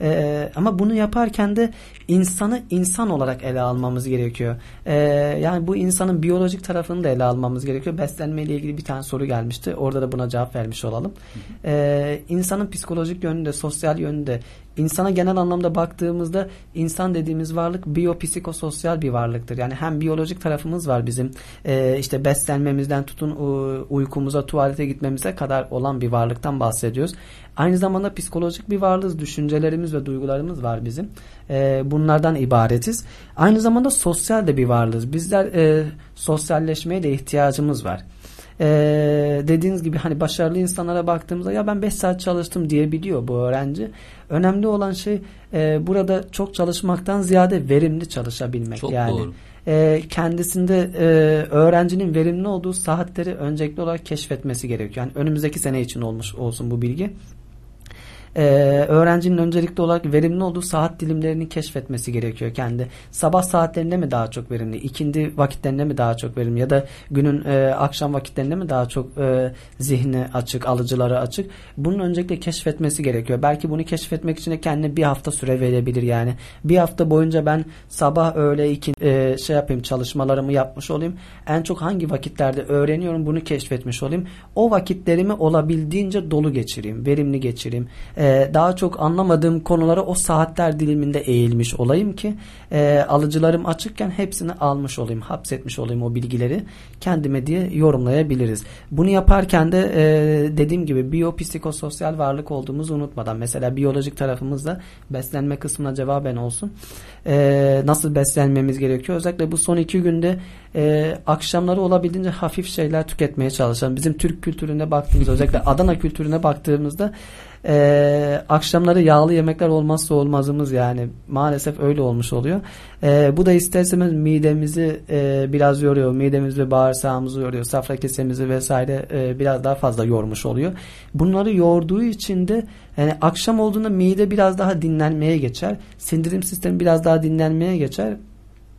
Ee, ama bunu yaparken de insanı insan olarak ele almamız gerekiyor. Ee, yani bu insanın biyolojik tarafını da ele almamız gerekiyor. Beslenme ile ilgili bir tane soru gelmişti. Orada da buna cevap vermiş olalım. Ee, insanın psikolojik yönünde, sosyal yönünde, insana genel anlamda baktığımızda insan dediğimiz varlık biyopsikososyal bir varlıktır. Yani hem biyolojik tarafımız var bizim e, işte beslenmemizden tutun uykumuza tuvalete gitmemize kadar olan bir varlıktan bahsediyoruz. Aynı zamanda psikolojik bir varlığız. Düşüncelerimiz ve duygularımız var bizim. E, bunlardan ibaretiz. Aynı zamanda sosyal de bir varlığız. Bizler e, sosyalleşmeye de ihtiyacımız var. Ee, dediğiniz gibi hani başarılı insanlara baktığımızda ya ben 5 saat çalıştım diyebiliyor bu öğrenci. Önemli olan şey e, burada çok çalışmaktan ziyade verimli çalışabilmek. Çok yani. doğru. E, kendisinde e, öğrencinin verimli olduğu saatleri öncelikli olarak keşfetmesi gerekiyor. Yani önümüzdeki sene için olmuş olsun bu bilgi e, öğrencinin öncelikli olarak verimli olduğu saat dilimlerini keşfetmesi gerekiyor kendi. Sabah saatlerinde mi daha çok verimli, ikindi vakitlerinde mi daha çok verimli ya da günün e, akşam vakitlerinde mi daha çok e, zihni açık, alıcıları açık. Bunun öncelikle keşfetmesi gerekiyor. Belki bunu keşfetmek için de kendine bir hafta süre verebilir yani. Bir hafta boyunca ben sabah öğle iki e, şey yapayım çalışmalarımı yapmış olayım. En çok hangi vakitlerde öğreniyorum bunu keşfetmiş olayım. O vakitlerimi olabildiğince dolu geçireyim, verimli geçireyim. E, e, daha çok anlamadığım konulara o saatler diliminde eğilmiş olayım ki e, alıcılarım açıkken hepsini almış olayım, hapsetmiş olayım o bilgileri kendime diye yorumlayabiliriz. Bunu yaparken de e, dediğim gibi biyopsikososyal varlık olduğumuzu unutmadan mesela biyolojik tarafımızda beslenme kısmına cevaben olsun. E, nasıl beslenmemiz gerekiyor? Özellikle bu son iki günde e, akşamları olabildiğince hafif şeyler tüketmeye çalışalım. Bizim Türk kültürüne baktığımızda özellikle Adana kültürüne baktığımızda ee, akşamları yağlı yemekler olmazsa olmazımız yani maalesef öyle olmuş oluyor. Ee, bu da isterseniz midemizi e, biraz yoruyor. Midemizi ve bağırsağımızı yoruyor. Safra kesemizi vesaire e, biraz daha fazla yormuş oluyor. Bunları yorduğu için de yani akşam olduğunda mide biraz daha dinlenmeye geçer. Sindirim sistemi biraz daha dinlenmeye geçer.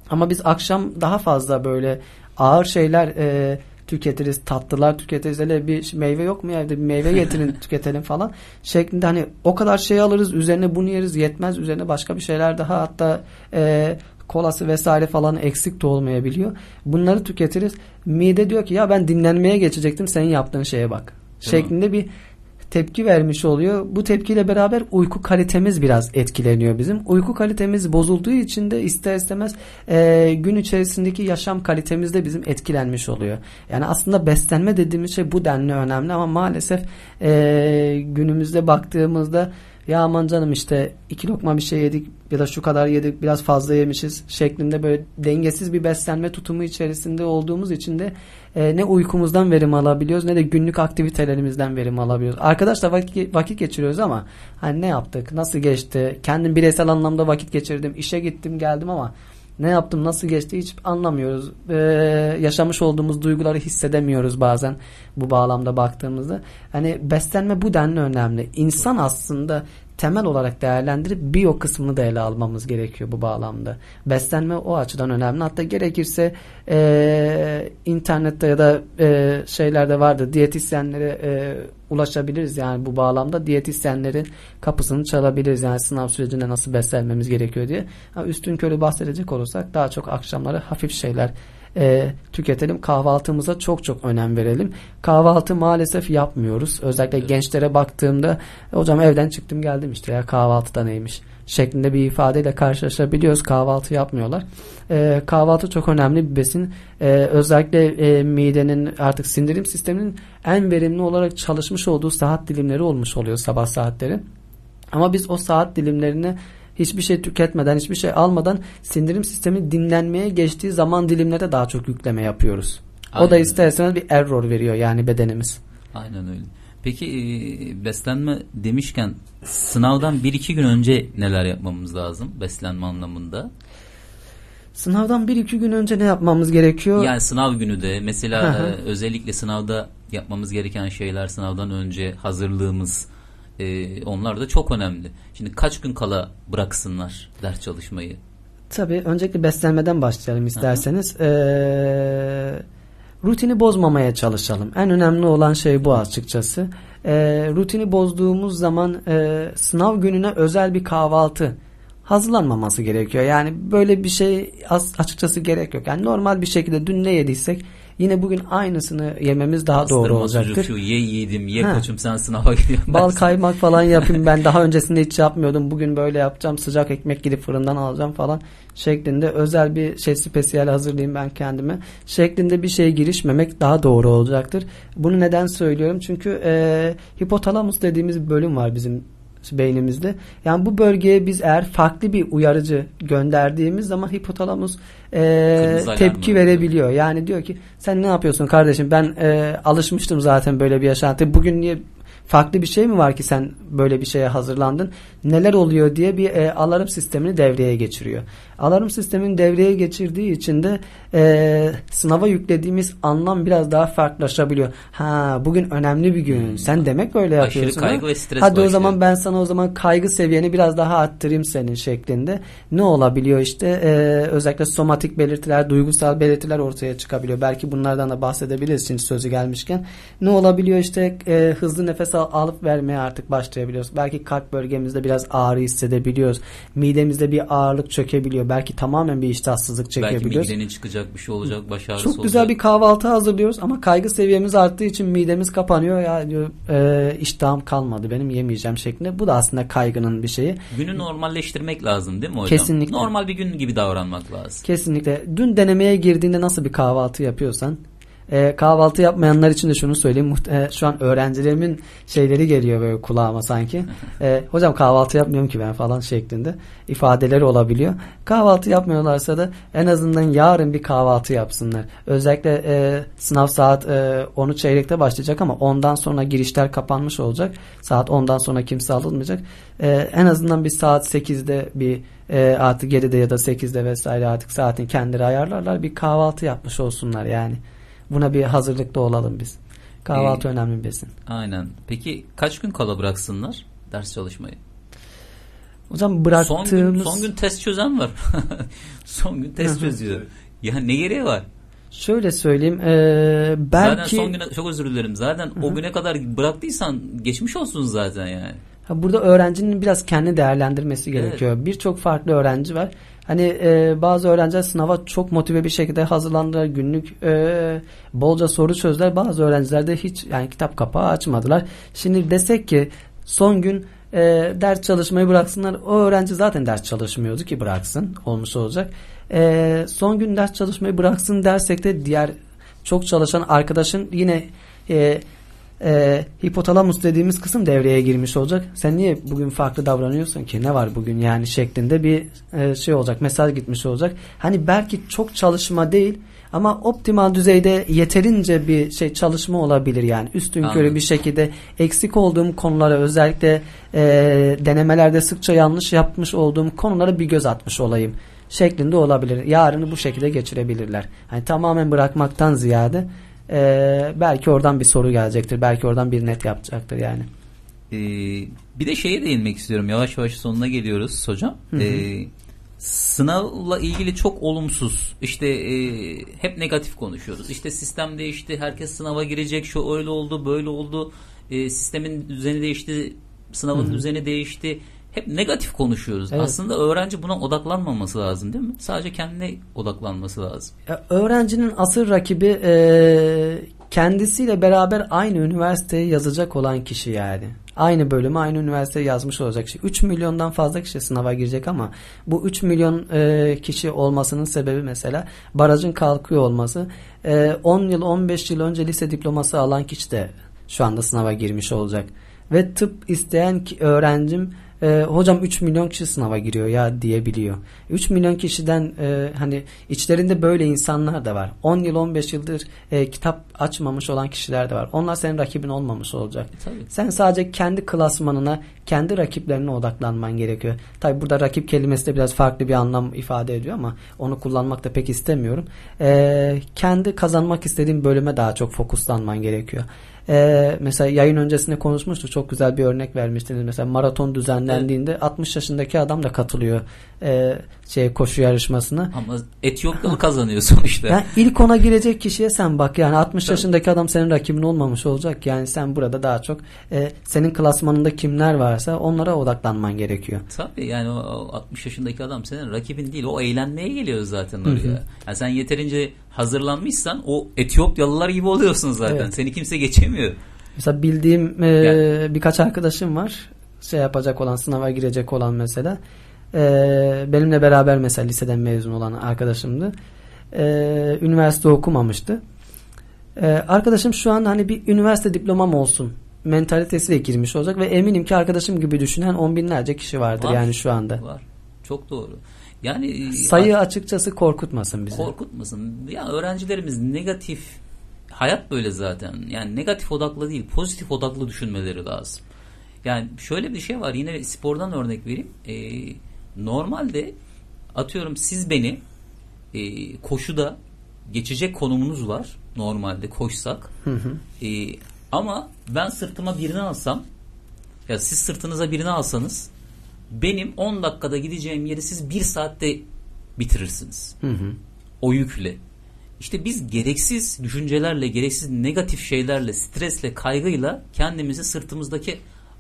Ama biz akşam daha fazla böyle ağır şeyler e, tüketiriz, tatlılar tüketiriz. Hele bir meyve yok mu evde bir meyve getirin [laughs] tüketelim falan şeklinde hani o kadar şey alırız üzerine bunu yeriz yetmez üzerine başka bir şeyler daha hatta e, kolası vesaire falan eksik de olmayabiliyor. Bunları tüketiriz. Mide diyor ki ya ben dinlenmeye geçecektim senin yaptığın şeye bak. Şeklinde bir tepki vermiş oluyor. Bu tepkiyle beraber uyku kalitemiz biraz etkileniyor bizim. Uyku kalitemiz bozulduğu için de ister istemez e, gün içerisindeki yaşam kalitemiz de bizim etkilenmiş oluyor. Yani aslında beslenme dediğimiz şey bu denli önemli ama maalesef e, günümüzde baktığımızda ya aman canım işte iki lokma bir şey yedik ya da şu kadar yedik biraz fazla yemişiz şeklinde böyle dengesiz bir beslenme tutumu içerisinde olduğumuz için de e, ne uykumuzdan verim alabiliyoruz ne de günlük aktivitelerimizden verim alabiliyoruz. Arkadaşlar vakit, vakit geçiriyoruz ama hani ne yaptık nasıl geçti kendim bireysel anlamda vakit geçirdim işe gittim geldim ama ne yaptım nasıl geçti hiç anlamıyoruz. Ee, yaşamış olduğumuz duyguları hissedemiyoruz bazen bu bağlamda baktığımızda. Hani beslenme bu denli önemli. İnsan aslında temel olarak değerlendirip biyo kısmını da ele almamız gerekiyor bu bağlamda. Beslenme o açıdan önemli. Hatta gerekirse e, internette ya da e, şeylerde vardı diyetisyenlere e, ulaşabiliriz yani bu bağlamda diyetisyenlerin kapısını çalabiliriz yani sınav sürecinde nasıl beslenmemiz gerekiyor diye. Ha, üstün körü bahsedecek olursak daha çok akşamları hafif şeyler e, tüketelim. Kahvaltımıza çok çok önem verelim. Kahvaltı maalesef yapmıyoruz. Özellikle evet. gençlere baktığımda hocam evden çıktım geldim işte ya kahvaltıda neymiş şeklinde bir ifadeyle karşılaşabiliyoruz. Kahvaltı yapmıyorlar. E, kahvaltı çok önemli bir besin. E, özellikle e, midenin artık sindirim sisteminin en verimli olarak çalışmış olduğu saat dilimleri olmuş oluyor sabah saatleri. Ama biz o saat dilimlerini hiçbir şey tüketmeden, hiçbir şey almadan sindirim sistemi dinlenmeye geçtiği zaman dilimlere daha çok yükleme yapıyoruz. Aynen. O da isterseniz bir error veriyor yani bedenimiz. Aynen öyle. Peki e, beslenme demişken sınavdan 1-2 gün önce neler yapmamız lazım beslenme anlamında? Sınavdan bir iki gün önce ne yapmamız gerekiyor? Yani sınav günü de mesela e, özellikle sınavda yapmamız gereken şeyler sınavdan önce hazırlığımız e, onlar da çok önemli. Şimdi kaç gün kala bıraksınlar ders çalışmayı? Tabii öncelikle beslenmeden başlayalım isterseniz. Ee, rutini bozmamaya çalışalım. En önemli olan şey bu açıkçası. Ee, rutini bozduğumuz zaman e, sınav gününe özel bir kahvaltı hazırlanmaması gerekiyor. Yani böyle bir şey az, açıkçası gerek yok. Yani normal bir şekilde dün ne yediysek yine bugün aynısını yememiz daha doğru olacaktır. şu, ye yiğidim ye Ha. koçum sen sınava gidiyorsun. [laughs] Bal kaymak falan yapayım ben daha öncesinde hiç yapmıyordum bugün böyle yapacağım sıcak ekmek gidip fırından alacağım falan şeklinde özel bir şey spesiyel hazırlayayım ben kendime şeklinde bir şeye girişmemek daha doğru olacaktır. Bunu neden söylüyorum çünkü e, hipotalamus dediğimiz bir bölüm var bizim beynimizde. Yani bu bölgeye biz eğer farklı bir uyarıcı gönderdiğimiz zaman hipotalamus e, tepki verebiliyor. Yani diyor ki sen ne yapıyorsun kardeşim ben e, alışmıştım zaten böyle bir yaşantı. Bugün niye farklı bir şey mi var ki sen böyle bir şeye hazırlandın? Neler oluyor diye bir e, alarm sistemini devreye geçiriyor. Alarm sistemini devreye geçirdiği için de e, sınava yüklediğimiz anlam biraz daha farklılaşabiliyor. Ha bugün önemli bir gün. Sen demek Aşırı yapıyorsun. ha? kaygı ve stres Hadi o başlıyor. zaman ben sana o zaman kaygı seviyeni biraz daha arttırayım senin şeklinde. Ne olabiliyor işte e, özellikle somatik belirtiler, duygusal belirtiler ortaya çıkabiliyor. Belki bunlardan da bahsedebiliriz şimdi sözü gelmişken. Ne olabiliyor işte e, hızlı nefes al- alıp vermeye artık başlayabiliyoruz. Belki kalp bölgemizde biraz ağrı hissedebiliyoruz. Midemizde bir ağırlık çökebiliyor. Belki tamamen bir iştahsızlık Belki çekebiliyoruz. migrenin çıkacak bir şey olacak baş ağrısı Çok güzel olacak. bir kahvaltı hazırlıyoruz ama kaygı seviyemiz arttığı için midemiz kapanıyor ya diyor e, iştahım kalmadı benim yemeyeceğim şeklinde. Bu da aslında kaygının bir şeyi. Günü normalleştirmek lazım değil mi hocam? Kesinlikle. Normal bir gün gibi davranmak lazım. Kesinlikle. Dün denemeye girdiğinde nasıl bir kahvaltı yapıyorsan e, kahvaltı yapmayanlar için de şunu söyleyeyim. E, şu an öğrencilerimin şeyleri geliyor böyle kulağıma sanki. E, hocam kahvaltı yapmıyorum ki ben falan şeklinde ifadeleri olabiliyor. Kahvaltı yapmıyorlarsa da en azından yarın bir kahvaltı yapsınlar. Özellikle e, sınav saat e, 10'u çeyrekte başlayacak ama ondan sonra girişler kapanmış olacak. Saat 10'dan sonra kimse alınmayacak. E, en azından bir saat 8'de bir e, artık 7'de ya da 8'de vesaire artık saatin kendileri ayarlarlar. Bir kahvaltı yapmış olsunlar yani. Buna bir hazırlıkta olalım biz. Kahvaltı Ee, önemli besin. Aynen. Peki kaç gün kala bıraksınlar ders çalışmayı? Hocam Son gün, bıraktığımız son gün test çözen var. [laughs] son gün test çözüyor. Ya ne gereği var? şöyle söyleyeyim e, belki Zaten son güne çok özür dilerim. Zaten o güne kadar bıraktıysan geçmiş olsun zaten yani. Ha, burada öğrencinin biraz kendi değerlendirmesi gerekiyor. Birçok farklı öğrenci var. Hani e, bazı öğrenciler sınava çok motive bir şekilde hazırlandılar. Günlük e, bolca soru çözdüler. Bazı öğrenciler de hiç yani kitap kapağı açmadılar. Şimdi desek ki son gün e, ders çalışmayı bıraksınlar. O öğrenci zaten ders çalışmıyordu ki bıraksın. Olmuş olacak. E, son gün ders çalışmayı bıraksın dersek de diğer çok çalışan arkadaşın yine e, e, hipotalamus dediğimiz kısım devreye girmiş olacak. Sen niye bugün farklı davranıyorsun ki? Ne var bugün yani şeklinde bir e, şey olacak. Mesaj gitmiş olacak. Hani belki çok çalışma değil ama optimal düzeyde yeterince bir şey çalışma olabilir yani. Üstün körü Anladım. bir şekilde eksik olduğum konulara özellikle e, denemelerde sıkça yanlış yapmış olduğum konulara bir göz atmış olayım şeklinde olabilir. Yarını bu şekilde geçirebilirler. Hani tamamen bırakmaktan ziyade ee, belki oradan bir soru gelecektir. Belki oradan bir net yapacaktır yani. Ee, bir de şeye değinmek istiyorum. Yavaş yavaş sonuna geliyoruz hocam. Ee, sınavla ilgili çok olumsuz işte e, hep negatif konuşuyoruz. İşte sistem değişti. Herkes sınava girecek. Şu öyle oldu, böyle oldu. Ee, sistemin düzeni değişti. Sınavın düzeni değişti. Hep negatif konuşuyoruz. Evet. Aslında öğrenci buna odaklanmaması lazım değil mi? Sadece kendine odaklanması lazım. Ya, öğrencinin asıl rakibi e, kendisiyle beraber aynı üniversiteye yazacak olan kişi yani. Aynı bölümü aynı üniversiteye yazmış olacak kişi. 3 milyondan fazla kişi sınava girecek ama bu 3 milyon e, kişi olmasının sebebi mesela barajın kalkıyor olması. E, 10 yıl 15 yıl önce lise diploması alan kişi de şu anda sınava girmiş olacak. Ve tıp isteyen öğrencim e, hocam 3 milyon kişi sınava giriyor ya diyebiliyor. 3 milyon kişiden e, hani içlerinde böyle insanlar da var. 10 yıl 15 yıldır e, kitap açmamış olan kişiler de var. Onlar senin rakibin olmamış olacak. E, tabii. Sen sadece kendi klasmanına, kendi rakiplerine odaklanman gerekiyor. Tabi burada rakip kelimesi de biraz farklı bir anlam ifade ediyor ama onu kullanmak da pek istemiyorum. E, kendi kazanmak istediğin bölüme daha çok fokuslanman gerekiyor. Ee, mesela yayın öncesinde konuşmuştuk. Çok güzel bir örnek vermiştiniz. Mesela maraton düzenlendiğinde evet. 60 yaşındaki adam da katılıyor e, şey koşu yarışmasına. Ama Etiyopyalı kazanıyor sonuçta. Yani ilk ona girecek kişiye sen bak. Yani 60 Tabii. yaşındaki adam senin rakibin olmamış olacak. Yani sen burada daha çok e, senin klasmanında kimler varsa onlara odaklanman gerekiyor. Tabii yani o 60 yaşındaki adam senin rakibin değil. O eğlenmeye geliyor zaten oraya. Hı hı. Yani sen yeterince hazırlanmışsan o Etiyopyalılar gibi oluyorsun zaten. Evet. Seni kimse geçemiyor. Mesela bildiğim e, yani. birkaç arkadaşım var. Şey yapacak olan, sınava girecek olan mesela. E, benimle beraber mesela liseden mezun olan arkadaşımdı. E, üniversite okumamıştı. E, arkadaşım şu an hani bir üniversite diplomam olsun mentalitesiyle girmiş olacak ve eminim ki arkadaşım gibi düşünen on binlerce kişi vardır var, yani şu anda. Var. Çok doğru. Yani e, sayı açıkçası korkutmasın bizi. Korkutmasın. Ya öğrencilerimiz negatif hayat böyle zaten. Yani negatif odaklı değil, pozitif odaklı düşünmeleri lazım. Yani şöyle bir şey var. Yine spordan örnek vereyim. Ee, normalde atıyorum siz beni e, koşuda geçecek konumunuz var. Normalde koşsak. Hı hı. E, ama ben sırtıma birini alsam ya siz sırtınıza birini alsanız benim 10 dakikada gideceğim yeri siz 1 saatte bitirirsiniz. Hı hı. O yükle. İşte biz gereksiz düşüncelerle, gereksiz negatif şeylerle, stresle, kaygıyla kendimizi sırtımızdaki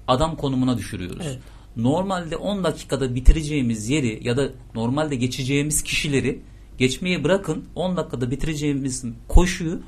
adam konumuna düşürüyoruz. Evet. Normalde 10 dakikada bitireceğimiz yeri ya da normalde geçeceğimiz kişileri geçmeye bırakın 10 dakikada bitireceğimiz koşuyu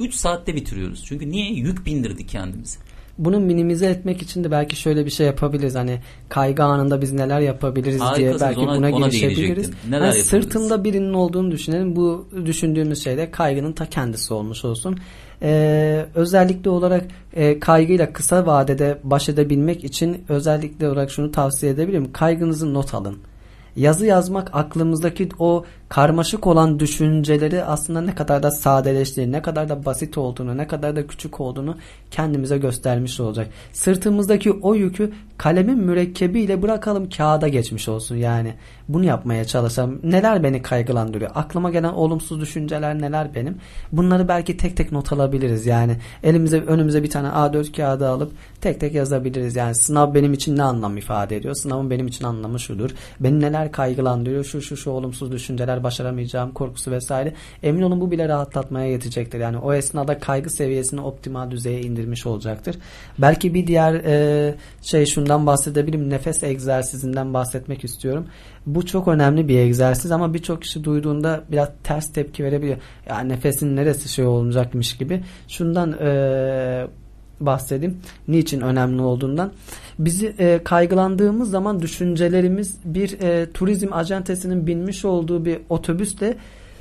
3 saatte bitiriyoruz. Çünkü niye? Yük bindirdik kendimize bunu minimize etmek için de belki şöyle bir şey yapabiliriz. Hani kaygı anında biz neler yapabiliriz Harikasınız. diye belki ona, buna ona girişebiliriz. Neler yani sırtımda birinin olduğunu düşünelim. Bu düşündüğümüz şey de kaygının ta kendisi olmuş olsun. Ee, özellikle olarak e, kaygıyla kısa vadede baş edebilmek için özellikle olarak şunu tavsiye edebilirim. Kaygınızı not alın yazı yazmak aklımızdaki o karmaşık olan düşünceleri aslında ne kadar da sadeleştiğini, ne kadar da basit olduğunu, ne kadar da küçük olduğunu kendimize göstermiş olacak. Sırtımızdaki o yükü kalemin mürekkebiyle bırakalım kağıda geçmiş olsun yani. Bunu yapmaya çalışalım. Neler beni kaygılandırıyor? Aklıma gelen olumsuz düşünceler neler benim? Bunları belki tek tek not alabiliriz yani. Elimize önümüze bir tane A4 kağıdı alıp tek tek yazabiliriz. Yani sınav benim için ne anlam ifade ediyor? Sınavın benim için anlamı şudur. Beni neler kaygılandırıyor? Şu şu şu olumsuz düşünceler başaramayacağım korkusu vesaire. Emin olun bu bile rahatlatmaya yetecektir. Yani o esnada kaygı seviyesini optimal düzeye indirmiş olacaktır. Belki bir diğer e, şey şundan bahsedebilirim. Nefes egzersizinden bahsetmek istiyorum. Bu çok önemli bir egzersiz ama birçok kişi duyduğunda biraz ters tepki verebiliyor. Ya nefesin neresi şey olacakmış gibi. Şundan e, bahsedeyim. Niçin önemli olduğundan. Bizi e, kaygılandığımız zaman düşüncelerimiz bir e, turizm acentesinin binmiş olduğu bir otobüsle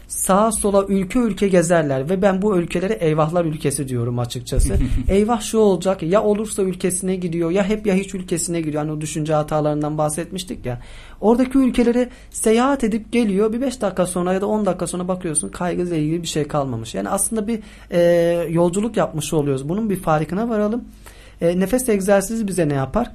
sağa sola ülke ülke gezerler ve ben bu ülkelere eyvahlar ülkesi diyorum açıkçası. [laughs] Eyvah şu olacak ya olursa ülkesine gidiyor ya hep ya hiç ülkesine gidiyor. Hani o düşünce hatalarından bahsetmiştik ya. Oradaki ülkelere seyahat edip geliyor bir 5 dakika sonra ya da 10 dakika sonra bakıyorsun kaygıyla ilgili bir şey kalmamış. Yani aslında bir e, yolculuk yapmış oluyoruz. Bunun bir farkına varalım. E, nefes egzersizi bize ne yapar?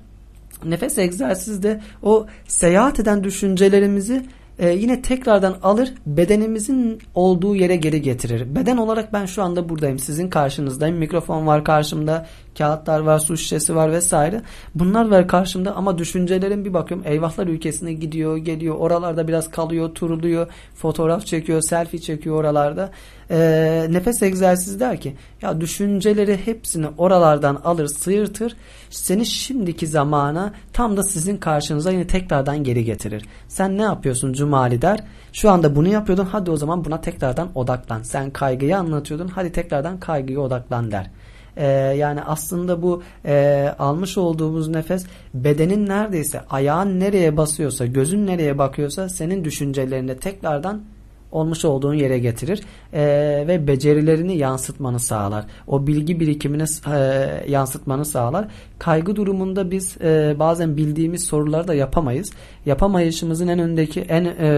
Nefes egzersizi de o seyahat eden düşüncelerimizi e, yine tekrardan alır bedenimizin olduğu yere geri getirir. Beden olarak ben şu anda buradayım. Sizin karşınızdayım. Mikrofon var karşımda. Kağıtlar var, su şişesi var vesaire. Bunlar var karşımda ama düşüncelerim bir bakıyorum eyvahlar ülkesine gidiyor, geliyor. Oralarda biraz kalıyor, turuluyor, fotoğraf çekiyor, selfie çekiyor oralarda. Ee, nefes egzersizi der ki ya düşünceleri hepsini oralardan alır, sıyırtır. Seni şimdiki zamana tam da sizin karşınıza yine tekrardan geri getirir. Sen ne yapıyorsun Cumali der. Şu anda bunu yapıyordun hadi o zaman buna tekrardan odaklan. Sen kaygıyı anlatıyordun hadi tekrardan kaygıya odaklan der. Ee, yani aslında bu e, almış olduğumuz nefes bedenin neredeyse ayağın nereye basıyorsa gözün nereye bakıyorsa senin düşüncelerine tekrardan olmuş olduğun yere getirir e, ve becerilerini yansıtmanı sağlar. O bilgi birikimini e, yansıtmanı sağlar. Kaygı durumunda biz e, bazen bildiğimiz soruları da yapamayız. Yapamayışımızın en önündeki en e,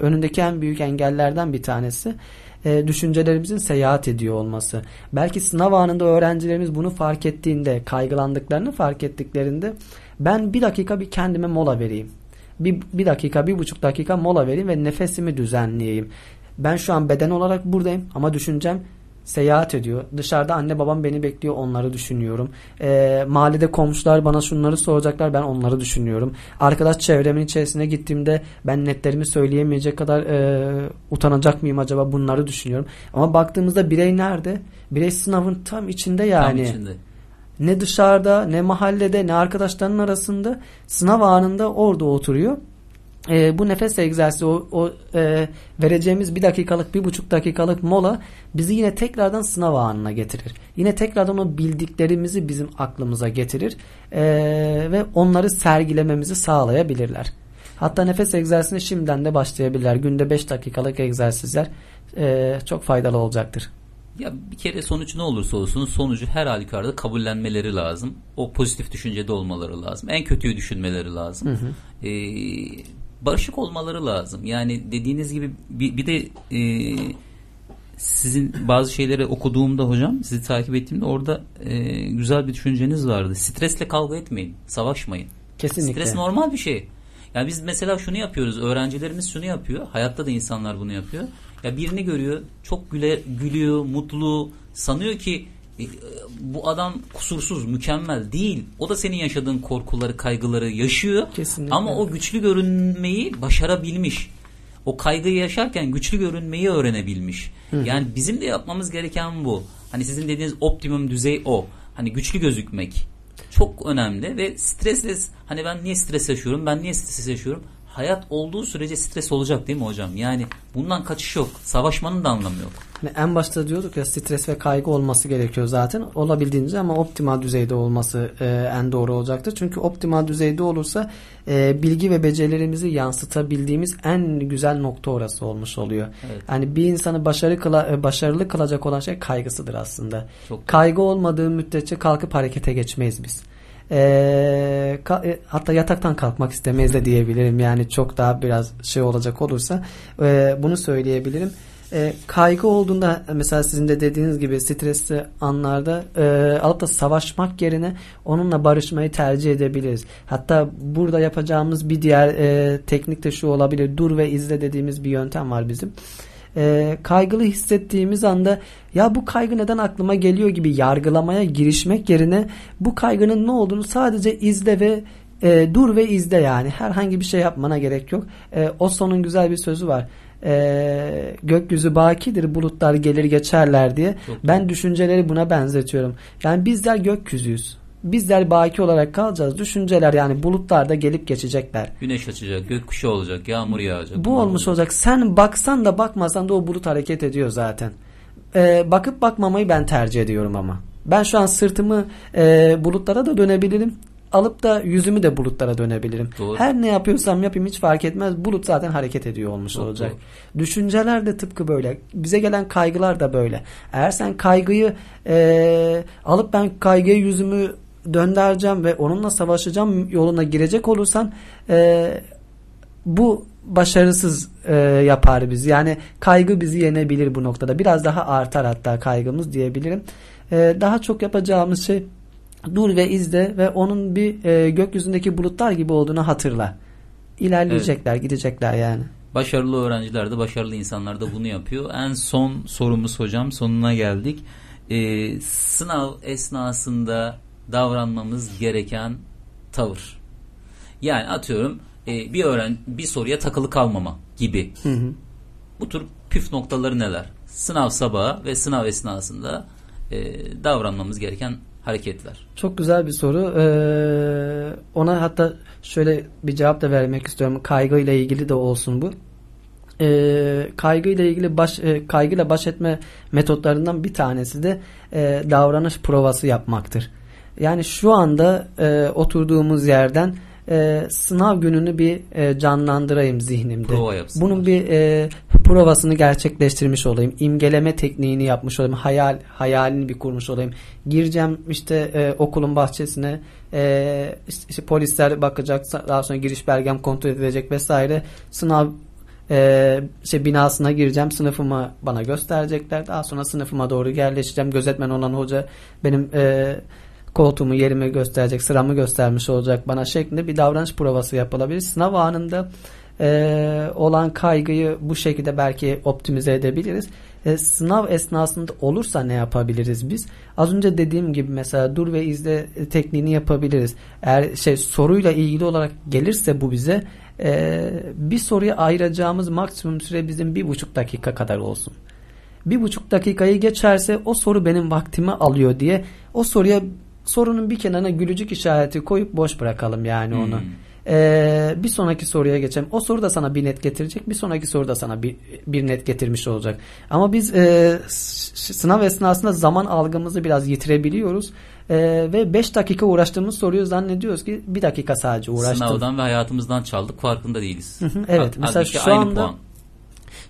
önündeki en büyük engellerden bir tanesi e, düşüncelerimizin seyahat ediyor olması. Belki sınav anında öğrencilerimiz bunu fark ettiğinde, kaygılandıklarını fark ettiklerinde ben bir dakika bir kendime mola vereyim. Bir, bir dakika, bir buçuk dakika mola vereyim ve nefesimi düzenleyeyim. Ben şu an beden olarak buradayım ama düşüncem seyahat ediyor. Dışarıda anne babam beni bekliyor onları düşünüyorum. E, mahallede komşular bana şunları soracaklar ben onları düşünüyorum. Arkadaş çevremin içerisine gittiğimde ben netlerimi söyleyemeyecek kadar e, utanacak mıyım acaba bunları düşünüyorum. Ama baktığımızda birey nerede? Birey sınavın tam içinde yani. Tam içinde. Ne dışarıda ne mahallede ne arkadaşlarının arasında sınav anında orada oturuyor e, bu nefes egzersizi o, o e, vereceğimiz bir dakikalık bir buçuk dakikalık mola bizi yine tekrardan sınav anına getirir. Yine tekrardan o bildiklerimizi bizim aklımıza getirir e, ve onları sergilememizi sağlayabilirler. Hatta nefes egzersizine şimdiden de başlayabilirler. Günde 5 dakikalık egzersizler e, çok faydalı olacaktır. Ya bir kere sonuç ne olursa olsun sonucu her halükarda kabullenmeleri lazım. O pozitif düşüncede olmaları lazım. En kötüyü düşünmeleri lazım. Hı hı. Ee, barışık olmaları lazım. Yani dediğiniz gibi bir, bir de e, sizin bazı şeyleri okuduğumda hocam sizi takip ettiğimde orada e, güzel bir düşünceniz vardı. Stresle kavga etmeyin, savaşmayın. Kesinlikle. Stres normal bir şey. Yani biz mesela şunu yapıyoruz. Öğrencilerimiz şunu yapıyor. Hayatta da insanlar bunu yapıyor. Ya birini görüyor, çok güle, gülüyor, mutlu, sanıyor ki bu adam kusursuz, mükemmel değil. O da senin yaşadığın korkuları, kaygıları yaşıyor. Kesinlikle. Ama o güçlü görünmeyi başarabilmiş. O kaygıyı yaşarken güçlü görünmeyi öğrenebilmiş. Hı hı. Yani bizim de yapmamız gereken bu. Hani sizin dediğiniz optimum düzey o. Hani güçlü gözükmek çok önemli ve stresle hani ben niye stres yaşıyorum? Ben niye stres yaşıyorum? Hayat olduğu sürece stres olacak değil mi hocam? Yani bundan kaçış yok. Savaşmanın da anlamı yok. Yani en başta diyorduk ya stres ve kaygı olması gerekiyor zaten. Olabildiğince ama optimal düzeyde olması e, en doğru olacaktır. Çünkü optimal düzeyde olursa e, bilgi ve becerilerimizi yansıtabildiğimiz en güzel nokta orası olmuş oluyor. Evet. Yani bir insanı başarı kıla, e, başarılı kılacak olan şey kaygısıdır aslında. Çok Kaygı olmadığı müddetçe kalkıp harekete geçmeyiz biz. E, ka, e, hatta yataktan kalkmak istemeyiz de diyebilirim. Yani çok daha biraz şey olacak olursa e, bunu söyleyebilirim. E, kaygı olduğunda mesela sizin de dediğiniz gibi stresli anlarda e, alıp da savaşmak yerine onunla barışmayı tercih edebiliriz. Hatta burada yapacağımız bir diğer e, teknik de şu olabilir. Dur ve izle dediğimiz bir yöntem var bizim e, kaygılı hissettiğimiz anda ya bu kaygı neden aklıma geliyor gibi yargılamaya girişmek yerine bu kaygının ne olduğunu sadece izle ve e, dur ve izle yani herhangi bir şey yapmana gerek yok. E, Oslo'nun güzel bir sözü var. E, gökyüzü bakidir bulutlar gelir geçerler diye. Çok ben düşünceleri buna benzetiyorum. Yani bizler gökyüzüyüz. Bizler baki olarak kalacağız. Düşünceler yani bulutlar da gelip geçecekler. Güneş açacak, gökkuşağı olacak, yağmur yağacak. Bu olmuş olacak. Sen baksan da bakmasan da o bulut hareket ediyor zaten. Ee, bakıp bakmamayı ben tercih ediyorum ama. Ben şu an sırtımı e, bulutlara da dönebilirim. Alıp da yüzümü de bulutlara dönebilirim. Doğru. Her ne yapıyorsam yapayım hiç fark etmez. Bulut zaten hareket ediyor olmuş Çok olacak. Doğru. Düşünceler de tıpkı böyle. Bize gelen kaygılar da böyle. Eğer sen kaygıyı e, alıp ben kaygıya yüzümü döndüreceğim ve onunla savaşacağım yoluna girecek olursan e, bu başarısız e, yapar biz. Yani kaygı bizi yenebilir bu noktada. Biraz daha artar hatta kaygımız diyebilirim. E, daha çok yapacağımız şey dur ve izle ve onun bir e, gökyüzündeki bulutlar gibi olduğunu hatırla. İlerleyecekler, evet. gidecekler yani. Başarılı öğrenciler de başarılı insanlar da bunu yapıyor. En son sorumuz hocam sonuna geldik. Ee, sınav esnasında davranmamız gereken tavır. Yani atıyorum e, bir öğren bir soruya takılı kalmama gibi. Hı hı. Bu tür püf noktaları neler? Sınav sabahı ve sınav esnasında e, davranmamız gereken hareketler. Çok güzel bir soru. Ee, ona hatta şöyle bir cevap da vermek istiyorum. Kaygı ile ilgili de olsun bu. Ee, kaygı ile ilgili baş e, kaygıyla baş etme metotlarından bir tanesi de e, davranış provası yapmaktır. Yani şu anda e, oturduğumuz yerden e, sınav gününü bir e, canlandırayım zihnimde. Prova yapsınlar. Bunun bir e, provasını gerçekleştirmiş olayım. İmgeleme tekniğini yapmış olayım. Hayal hayalini bir kurmuş olayım. Gireceğim işte e, okulun bahçesine e, işte, işte polisler bakacak daha sonra giriş belgem kontrol edilecek vesaire. Sınav e, şey binasına gireceğim. Sınıfımı bana gösterecekler. Daha sonra sınıfıma doğru yerleşeceğim. Gözetmen olan hoca benim e, koltuğumu yerimi gösterecek, sıramı göstermiş olacak bana şeklinde bir davranış provası yapılabilir. Sınav anında e, olan kaygıyı bu şekilde belki optimize edebiliriz. E, sınav esnasında olursa ne yapabiliriz biz? Az önce dediğim gibi mesela dur ve izle tekniğini yapabiliriz. Eğer şey soruyla ilgili olarak gelirse bu bize e, bir soruya ayıracağımız maksimum süre bizim bir buçuk dakika kadar olsun. Bir buçuk dakikayı geçerse o soru benim vaktimi alıyor diye o soruya sorunun bir kenarına gülücük işareti koyup boş bırakalım yani onu. Hmm. Ee, bir sonraki soruya geçelim. O soru da sana bir net getirecek. Bir sonraki soru da sana bir, bir net getirmiş olacak. Ama biz e, sınav esnasında zaman algımızı biraz yitirebiliyoruz. E, ve 5 dakika uğraştığımız soruyu zannediyoruz ki bir dakika sadece uğraştım. Sınavdan ve hayatımızdan çaldık farkında değiliz. hı, evet. Mesela Halbuki şu anda- puan.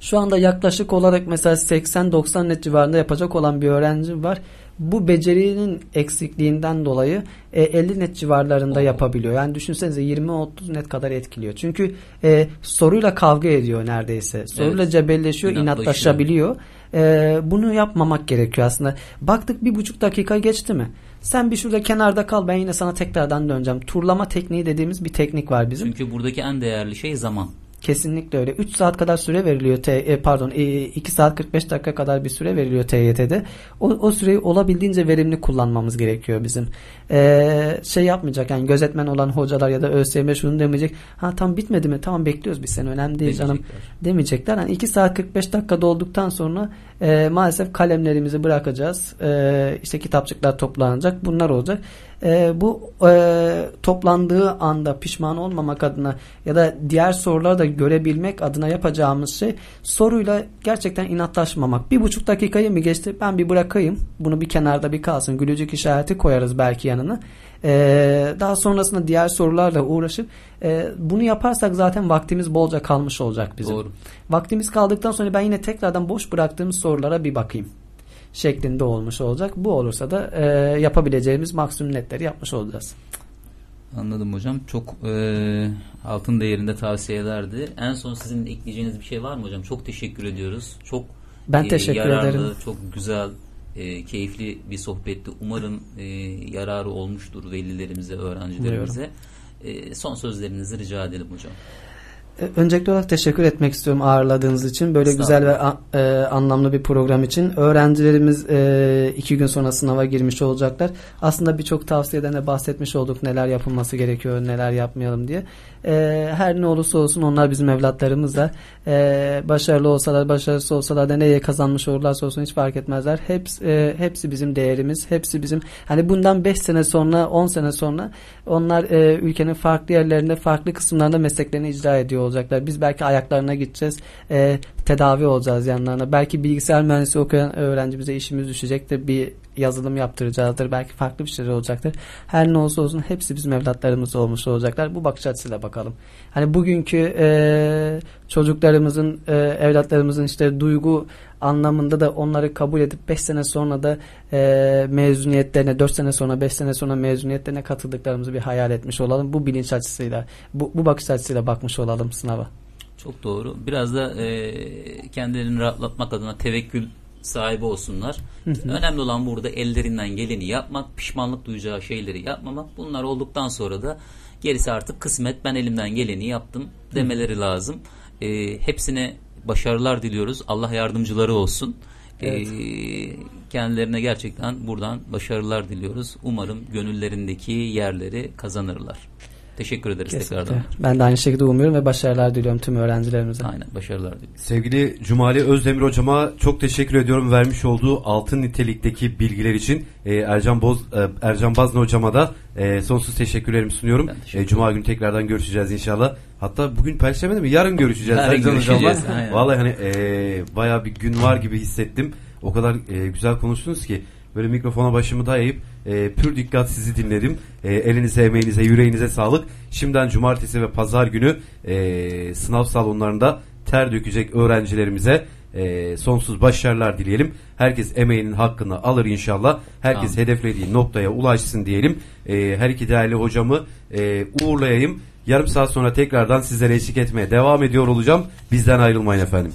Şu anda yaklaşık olarak mesela 80-90 net civarında yapacak olan bir öğrenci var. Bu becerinin eksikliğinden dolayı e, 50 net civarlarında yapabiliyor. Yani düşünsenize 20-30 net kadar etkiliyor. Çünkü e, soruyla kavga ediyor neredeyse. Soruyla Evet. cebelleşiyor, inatlaşabiliyor. E, bunu yapmamak gerekiyor aslında. Baktık bir buçuk dakika geçti mi? Sen bir şurada kenarda kal ben yine sana tekrardan döneceğim. Turlama tekniği dediğimiz bir teknik var bizim. Çünkü buradaki en değerli şey zaman. Kesinlikle öyle. 3 saat kadar süre veriliyor. T, e, pardon 2 saat 45 dakika kadar bir süre veriliyor TYT'de. O, o süreyi olabildiğince verimli kullanmamız gerekiyor bizim. Ee, şey yapmayacak yani gözetmen olan hocalar ya da ÖSYM şunu demeyecek. Ha tam bitmedi mi? Tamam bekliyoruz biz seni önemli değil canım Demeyecekler. demeyecekler. Yani 2 saat 45 dakika dolduktan sonra e, maalesef kalemlerimizi bırakacağız. E, işte kitapçıklar toplanacak. Bunlar olacak. E, bu e, toplandığı anda pişman olmamak adına ya da diğer soruları da görebilmek adına yapacağımız şey soruyla gerçekten inatlaşmamak. Bir buçuk dakikayı mı geçti? Ben bir bırakayım. Bunu bir kenarda bir kalsın. Gülücük işareti koyarız belki yanına. Ee, daha sonrasında diğer sorularla uğraşıp e, bunu yaparsak zaten vaktimiz bolca kalmış olacak bizim. Doğru. Vaktimiz kaldıktan sonra ben yine tekrardan boş bıraktığımız sorulara bir bakayım şeklinde olmuş olacak. Bu olursa da e, yapabileceğimiz maksimum netleri yapmış olacağız. Anladım hocam. Çok e, altın değerinde tavsiyelerdi. En son sizin ekleyeceğiniz bir şey var mı hocam? Çok teşekkür ediyoruz. Çok Ben e, teşekkür yararlı, ederim. Çok güzel, e, keyifli bir sohbetti. Umarım e, yararı olmuştur velilerimize, öğrencilerimize. E, son sözlerinizi rica edelim hocam. E, Öncelikli olarak teşekkür etmek istiyorum ağırladığınız için. Böyle güzel ve e, anlamlı bir program için. Öğrencilerimiz e, iki gün sonra sınava girmiş olacaklar. Aslında birçok tavsiyeden de bahsetmiş olduk. Neler yapılması gerekiyor, neler yapmayalım diye. E, her ne olursa olsun onlar bizim evlatlarımız da. E, başarılı olsalar, başarısız olsalar da neye kazanmış olurlarsa olsun hiç fark etmezler. Hepsi, e, hepsi bizim değerimiz. Hepsi bizim. Hani bundan 5 sene sonra, 10 sene sonra onlar e, ülkenin farklı yerlerinde, farklı kısımlarında mesleklerini icra ediyor olacaklar. Biz belki ayaklarına gideceğiz, e, tedavi olacağız yanlarına. Belki bilgisayar mühendisi okuyan öğrencimize işimiz düşecektir. Bir yazılım yaptıracağızdır. Belki farklı bir şeyler olacaktır. Her ne olsa olsun hepsi bizim evlatlarımız olmuş olacaklar. Bu bakış açısıyla bakalım. Hani bugünkü e, çocuklarımızın, e, evlatlarımızın işte duygu anlamında da onları kabul edip 5 sene sonra da e, mezuniyetlerine 4 sene sonra 5 sene sonra mezuniyetlerine katıldıklarımızı bir hayal etmiş olalım. Bu bilinç açısıyla bu, bu bakış açısıyla bakmış olalım sınava. Çok doğru. Biraz da e, kendilerini rahatlatmak adına tevekkül sahibi olsunlar. Önemli olan burada ellerinden geleni yapmak, pişmanlık duyacağı şeyleri yapmamak. Bunlar olduktan sonra da gerisi artık kısmet. Ben elimden geleni yaptım demeleri lazım. E, hepsine başarılar diliyoruz. Allah yardımcıları olsun. E, Evet. kendilerine gerçekten buradan başarılar diliyoruz. Umarım gönüllerindeki yerleri kazanırlar. Teşekkür ederiz Kesinlikle. tekrardan. Ben de aynı şekilde umuyorum ve başarılar diliyorum tüm öğrencilerimize. Aynen başarılar diliyoruz. Sevgili Cumali Özdemir hocama çok teşekkür ediyorum vermiş olduğu altın nitelikteki bilgiler için. Ee, Ercan Boz e, Ercan Bazna hocama da e, sonsuz teşekkürlerimi sunuyorum. Teşekkür E, Cuma günü tekrardan görüşeceğiz inşallah. Hatta bugün perşembe değil mi? Yarın görüşeceğiz. Yarın Ercan görüşeceğiz. Vallahi hani e, bayağı bir gün var gibi hissettim. O kadar e, güzel konuştunuz ki böyle mikrofona başımı dayayıp e, pür dikkat sizi dinledim. E, elinize, emeğinize, yüreğinize sağlık. Şimdiden cumartesi ve pazar günü e, sınav salonlarında ter dökecek öğrencilerimize e, sonsuz başarılar dileyelim. Herkes emeğinin hakkını alır inşallah. Herkes Amin. hedeflediği noktaya ulaşsın diyelim. E, her iki değerli hocamı e, uğurlayayım. Yarım saat sonra tekrardan sizlere eşlik etmeye devam ediyor olacağım. Bizden ayrılmayın efendim.